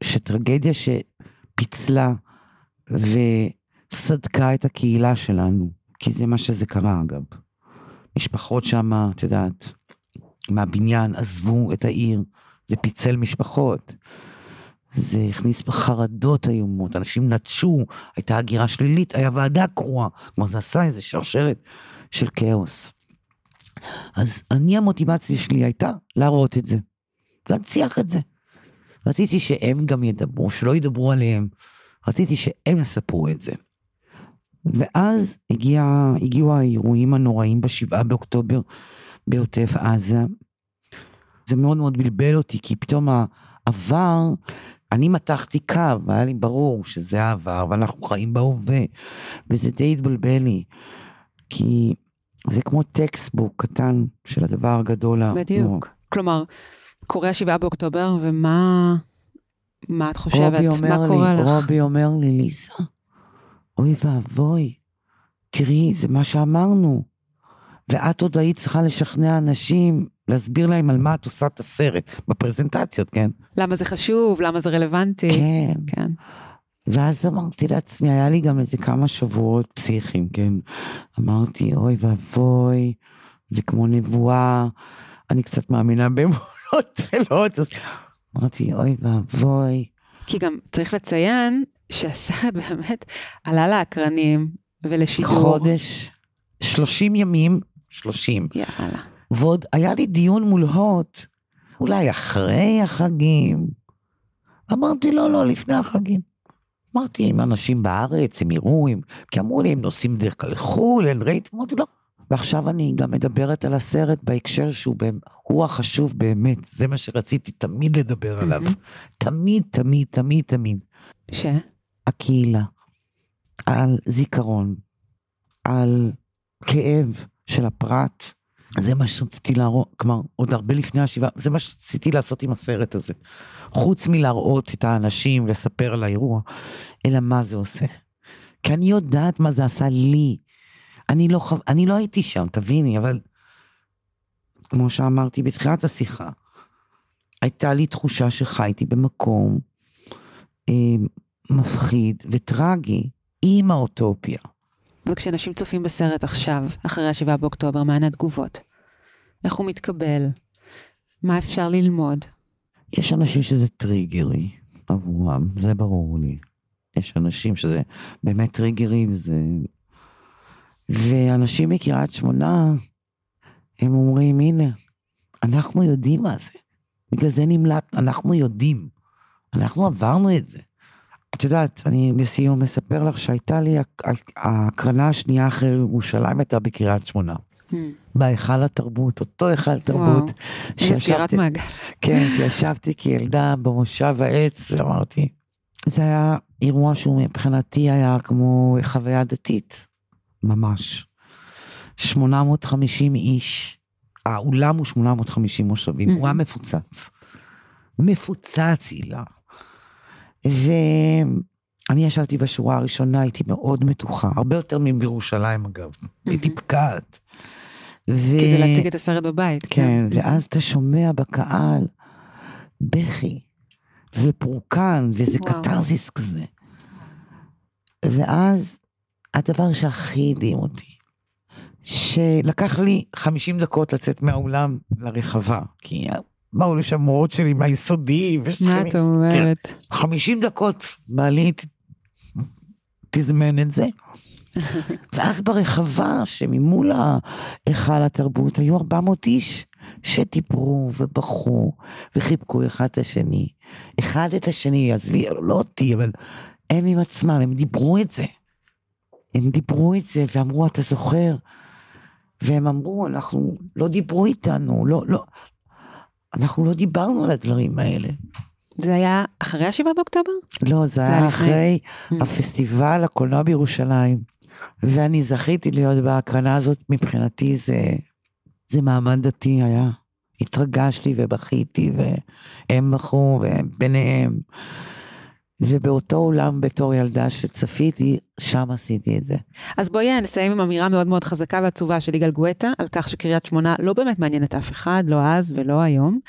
שטרגדיה שפיצלה וסדקה את הקהילה שלנו, כי זה מה שזה קרה אגב. משפחות שם, את יודעת, מהבניין עזבו את העיר, זה פיצל משפחות. זה הכניס חרדות איומות, אנשים נטשו, הייתה הגירה שלילית, היה ועדה קרואה, כלומר זה עשה איזה שרשרת של כאוס. אז אני המוטיבציה שלי הייתה להראות את זה, להנציח את זה. רציתי שהם גם ידברו, שלא ידברו עליהם, רציתי שהם יספרו את זה. ואז הגיע, הגיעו האירועים הנוראים בשבעה באוקטובר בעוטף עזה. זה מאוד מאוד בלבל אותי, כי פתאום העבר, אני מתחתי קו, היה לי ברור שזה העבר, ואנחנו חיים בהווה, וזה די התבלבל לי. כי זה כמו textbook קטן של הדבר הגדול. בדיוק. כלומר, קורה השבעה באוקטובר, ומה מה את חושבת? מה קורה לי, לך? רובי אומר לי, ליסה, אוי ואבוי, תראי, זה מה שאמרנו. ואת עוד היית צריכה לשכנע אנשים, להסביר להם על מה את עושה את הסרט, בפרזנטציות, כן? למה זה חשוב, למה זה רלוונטי. כן. כן. ואז אמרתי לעצמי, היה לי גם איזה כמה שבועות פסיכיים, כן? אמרתי, אוי ואבוי, זה כמו נבואה, אני קצת מאמינה באמונות ולא... אז אמרתי, אוי ואבוי. כי גם צריך לציין שהסרט באמת עלה לאקרנים ולשידור. חודש, 30 ימים, 30. יאללה. ועוד היה לי דיון מול הוט, אולי אחרי החגים. אמרתי, לא, לא, לפני החגים. אמרתי, אם אנשים בארץ, הם יראו, הם... כי אמרו לי, הם נוסעים בדרך כלל לחו"ל, אין רייט, אמרתי, לא. ועכשיו אני גם מדברת על הסרט בהקשר שהוא באמת, הוא החשוב באמת, זה מה שרציתי תמיד לדבר עליו. תמיד, תמיד, תמיד, תמיד. ש? הקהילה, על זיכרון, על כאב של הפרט, זה מה שרציתי להראות, כלומר, עוד הרבה לפני השבעה, זה מה שרציתי לעשות עם הסרט הזה. חוץ מלהראות את האנשים, לספר על האירוע, אלא מה זה עושה. כי אני יודעת מה זה עשה לי. אני לא, אני לא הייתי שם, תביני, אבל כמו שאמרתי בתחילת השיחה, הייתה לי תחושה שחייתי במקום אה, מפחיד וטרגי עם האוטופיה. וכשאנשים צופים בסרט עכשיו, אחרי השבעה באוקטובר, מהן התגובות? איך הוא מתקבל? מה אפשר ללמוד? יש אנשים שזה טריגרי עבורם, זה ברור לי. יש אנשים שזה באמת טריגרי, וזה... ואנשים מקריית שמונה, הם אומרים, הנה, אנחנו יודעים מה זה. בגלל זה נמלט, אנחנו יודעים. אנחנו עברנו את זה. את יודעת, אני לסיום מספר לך שהייתה לי ההקרנה השנייה אחרי ירושלים הייתה בקריית שמונה. Hmm. בהיכל התרבות, אותו היכל תרבות. סגירת מעגל. כן, שישבתי כילדה במושב העץ ואמרתי, זה היה אירוע שהוא מבחינתי היה כמו חוויה דתית, ממש. 850 איש, האולם הוא 850 מושבים, הוא היה מפוצץ. מפוצץ, הילה. ואני ישבתי בשורה הראשונה, הייתי מאוד מתוחה, הרבה יותר מבירושלים אגב, הייתי פקעת. ו... כדי להציג את הסרט בבית. כן, כן, ואז אתה שומע בקהל בכי ופורקן, ואיזה קתרזיס כזה. ואז הדבר שהכי הדהים אותי, שלקח לי 50 דקות לצאת מהאולם לרחבה, כי באו לשם מורות שלי מהיסודי. מה את אומרת? כן, 50 דקות, בעלי תזמן את זה. ואז ברחבה שממול ההיכל התרבות היו 400 איש, שדיברו ובכו וחיבקו אחד את השני. אחד את השני, עזבי, לא אותי, אבל הם עם עצמם, הם דיברו את זה. הם דיברו את זה ואמרו, אתה זוכר? והם אמרו, אנחנו, לא דיברו איתנו, לא, לא, אנחנו לא דיברנו על הדברים האלה. זה היה אחרי השבעה באוקטובר? לא, זה, זה היה אחרי mm. הפסטיבל הקולנוע בירושלים, ואני זכיתי להיות בהקרנה הזאת, מבחינתי זה, זה מעמד דתי היה. התרגשתי ובכיתי, והם בכו, והם ביניהם. ובאותו אולם בתור ילדה שצפיתי, שם עשיתי את זה. אז בואי נסיים עם אמירה מאוד מאוד חזקה ועצובה של יגאל גואטה, על כך שקריית שמונה לא באמת מעניינת אף אחד, לא אז ולא היום.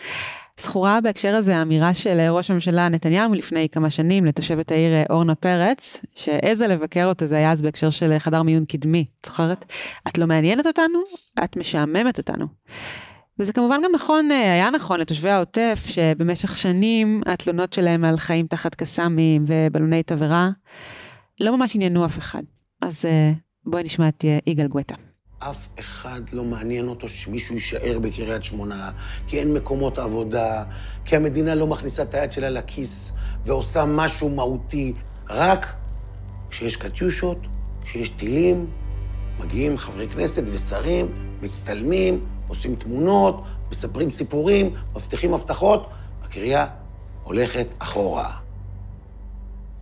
זכורה בהקשר הזה האמירה של ראש הממשלה נתניהו לפני כמה שנים לתושבת העיר אורנה פרץ, שהעזה לבקר אותו, זה היה אז בהקשר של חדר מיון קדמי, זוכרת? את לא מעניינת אותנו, את משעממת אותנו. וזה כמובן גם נכון, אה, היה נכון לתושבי העוטף, שבמשך שנים התלונות שלהם על חיים תחת קסאמים ובלוני תבערה, לא ממש עניינו אף אחד. אז אה, בואי נשמע את אה, יגאל גואטה. אף אחד לא מעניין אותו שמישהו יישאר בקריית שמונה, כי אין מקומות עבודה, כי המדינה לא מכניסה את היד שלה לכיס ועושה משהו מהותי. רק כשיש קטיושות, כשיש טילים, מגיעים חברי כנסת ושרים, מצטלמים, עושים תמונות, מספרים סיפורים, מבטיחים הבטחות, הקריה הולכת אחורה.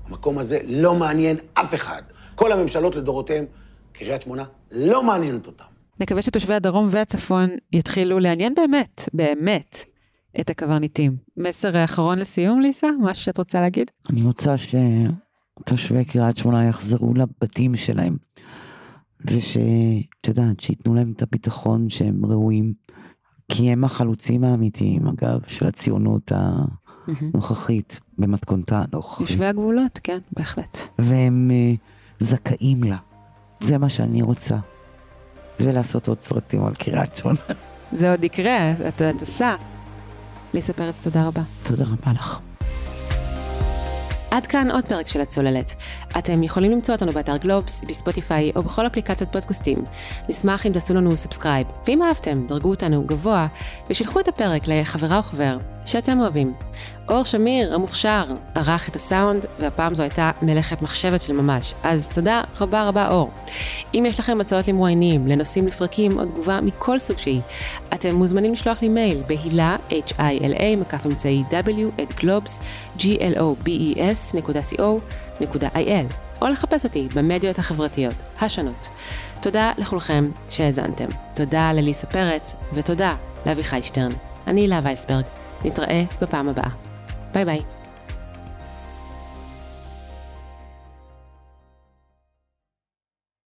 המקום הזה לא מעניין אף אחד. כל הממשלות לדורותיהם, קריית שמונה לא מעניינת אותם. נקווה שתושבי הדרום והצפון יתחילו לעניין באמת, באמת, את הקברניטים. מסר אחרון לסיום, ליסה? משהו שאת רוצה להגיד? אני רוצה שתושבי קריית שמונה יחזרו לבתים שלהם. ושאת יודעת, שייתנו להם את הביטחון שהם ראויים, כי הם החלוצים האמיתיים, אגב, של הציונות הנוכחית, במתכונתה הנוכחית. יושבי הגבולות, כן, בהחלט. והם אה, זכאים לה. זה מה שאני רוצה. ולעשות עוד סרטים על קריית שמונה. זה עוד יקרה, את, את עושה. ליסה פרץ, תודה רבה. תודה רבה לך. עד כאן עוד פרק של הצוללת. אתם יכולים למצוא אותנו באתר גלובס, בספוטיפיי או בכל אפליקציות פודקאסטים. נשמח אם תעשו לנו subscribe, ואם אהבתם, דרגו אותנו גבוה, ושילחו את הפרק לחברה או חבר שאתם אוהבים. אור שמיר, המוכשר, ערך את הסאונד, והפעם זו הייתה מלאכת מחשבת של ממש. אז תודה רבה רבה אור. אם יש לכם הצעות למרואיינים, לנושאים לפרקים או תגובה מכל סוג שהיא, אתם מוזמנים לשלוח לי מייל בהילה, h-i-l-a, מקף אמצעי w, את גלובס, g-l-o-b-e-s, נקודה co.il, או לחפש אותי במדיות החברתיות השונות. תודה לכולכם שהאזנתם. תודה לליסה פרץ, ותודה לאביחי שטרן. אני הילה וייסברג. נתראה בפעם הבאה. 拜拜。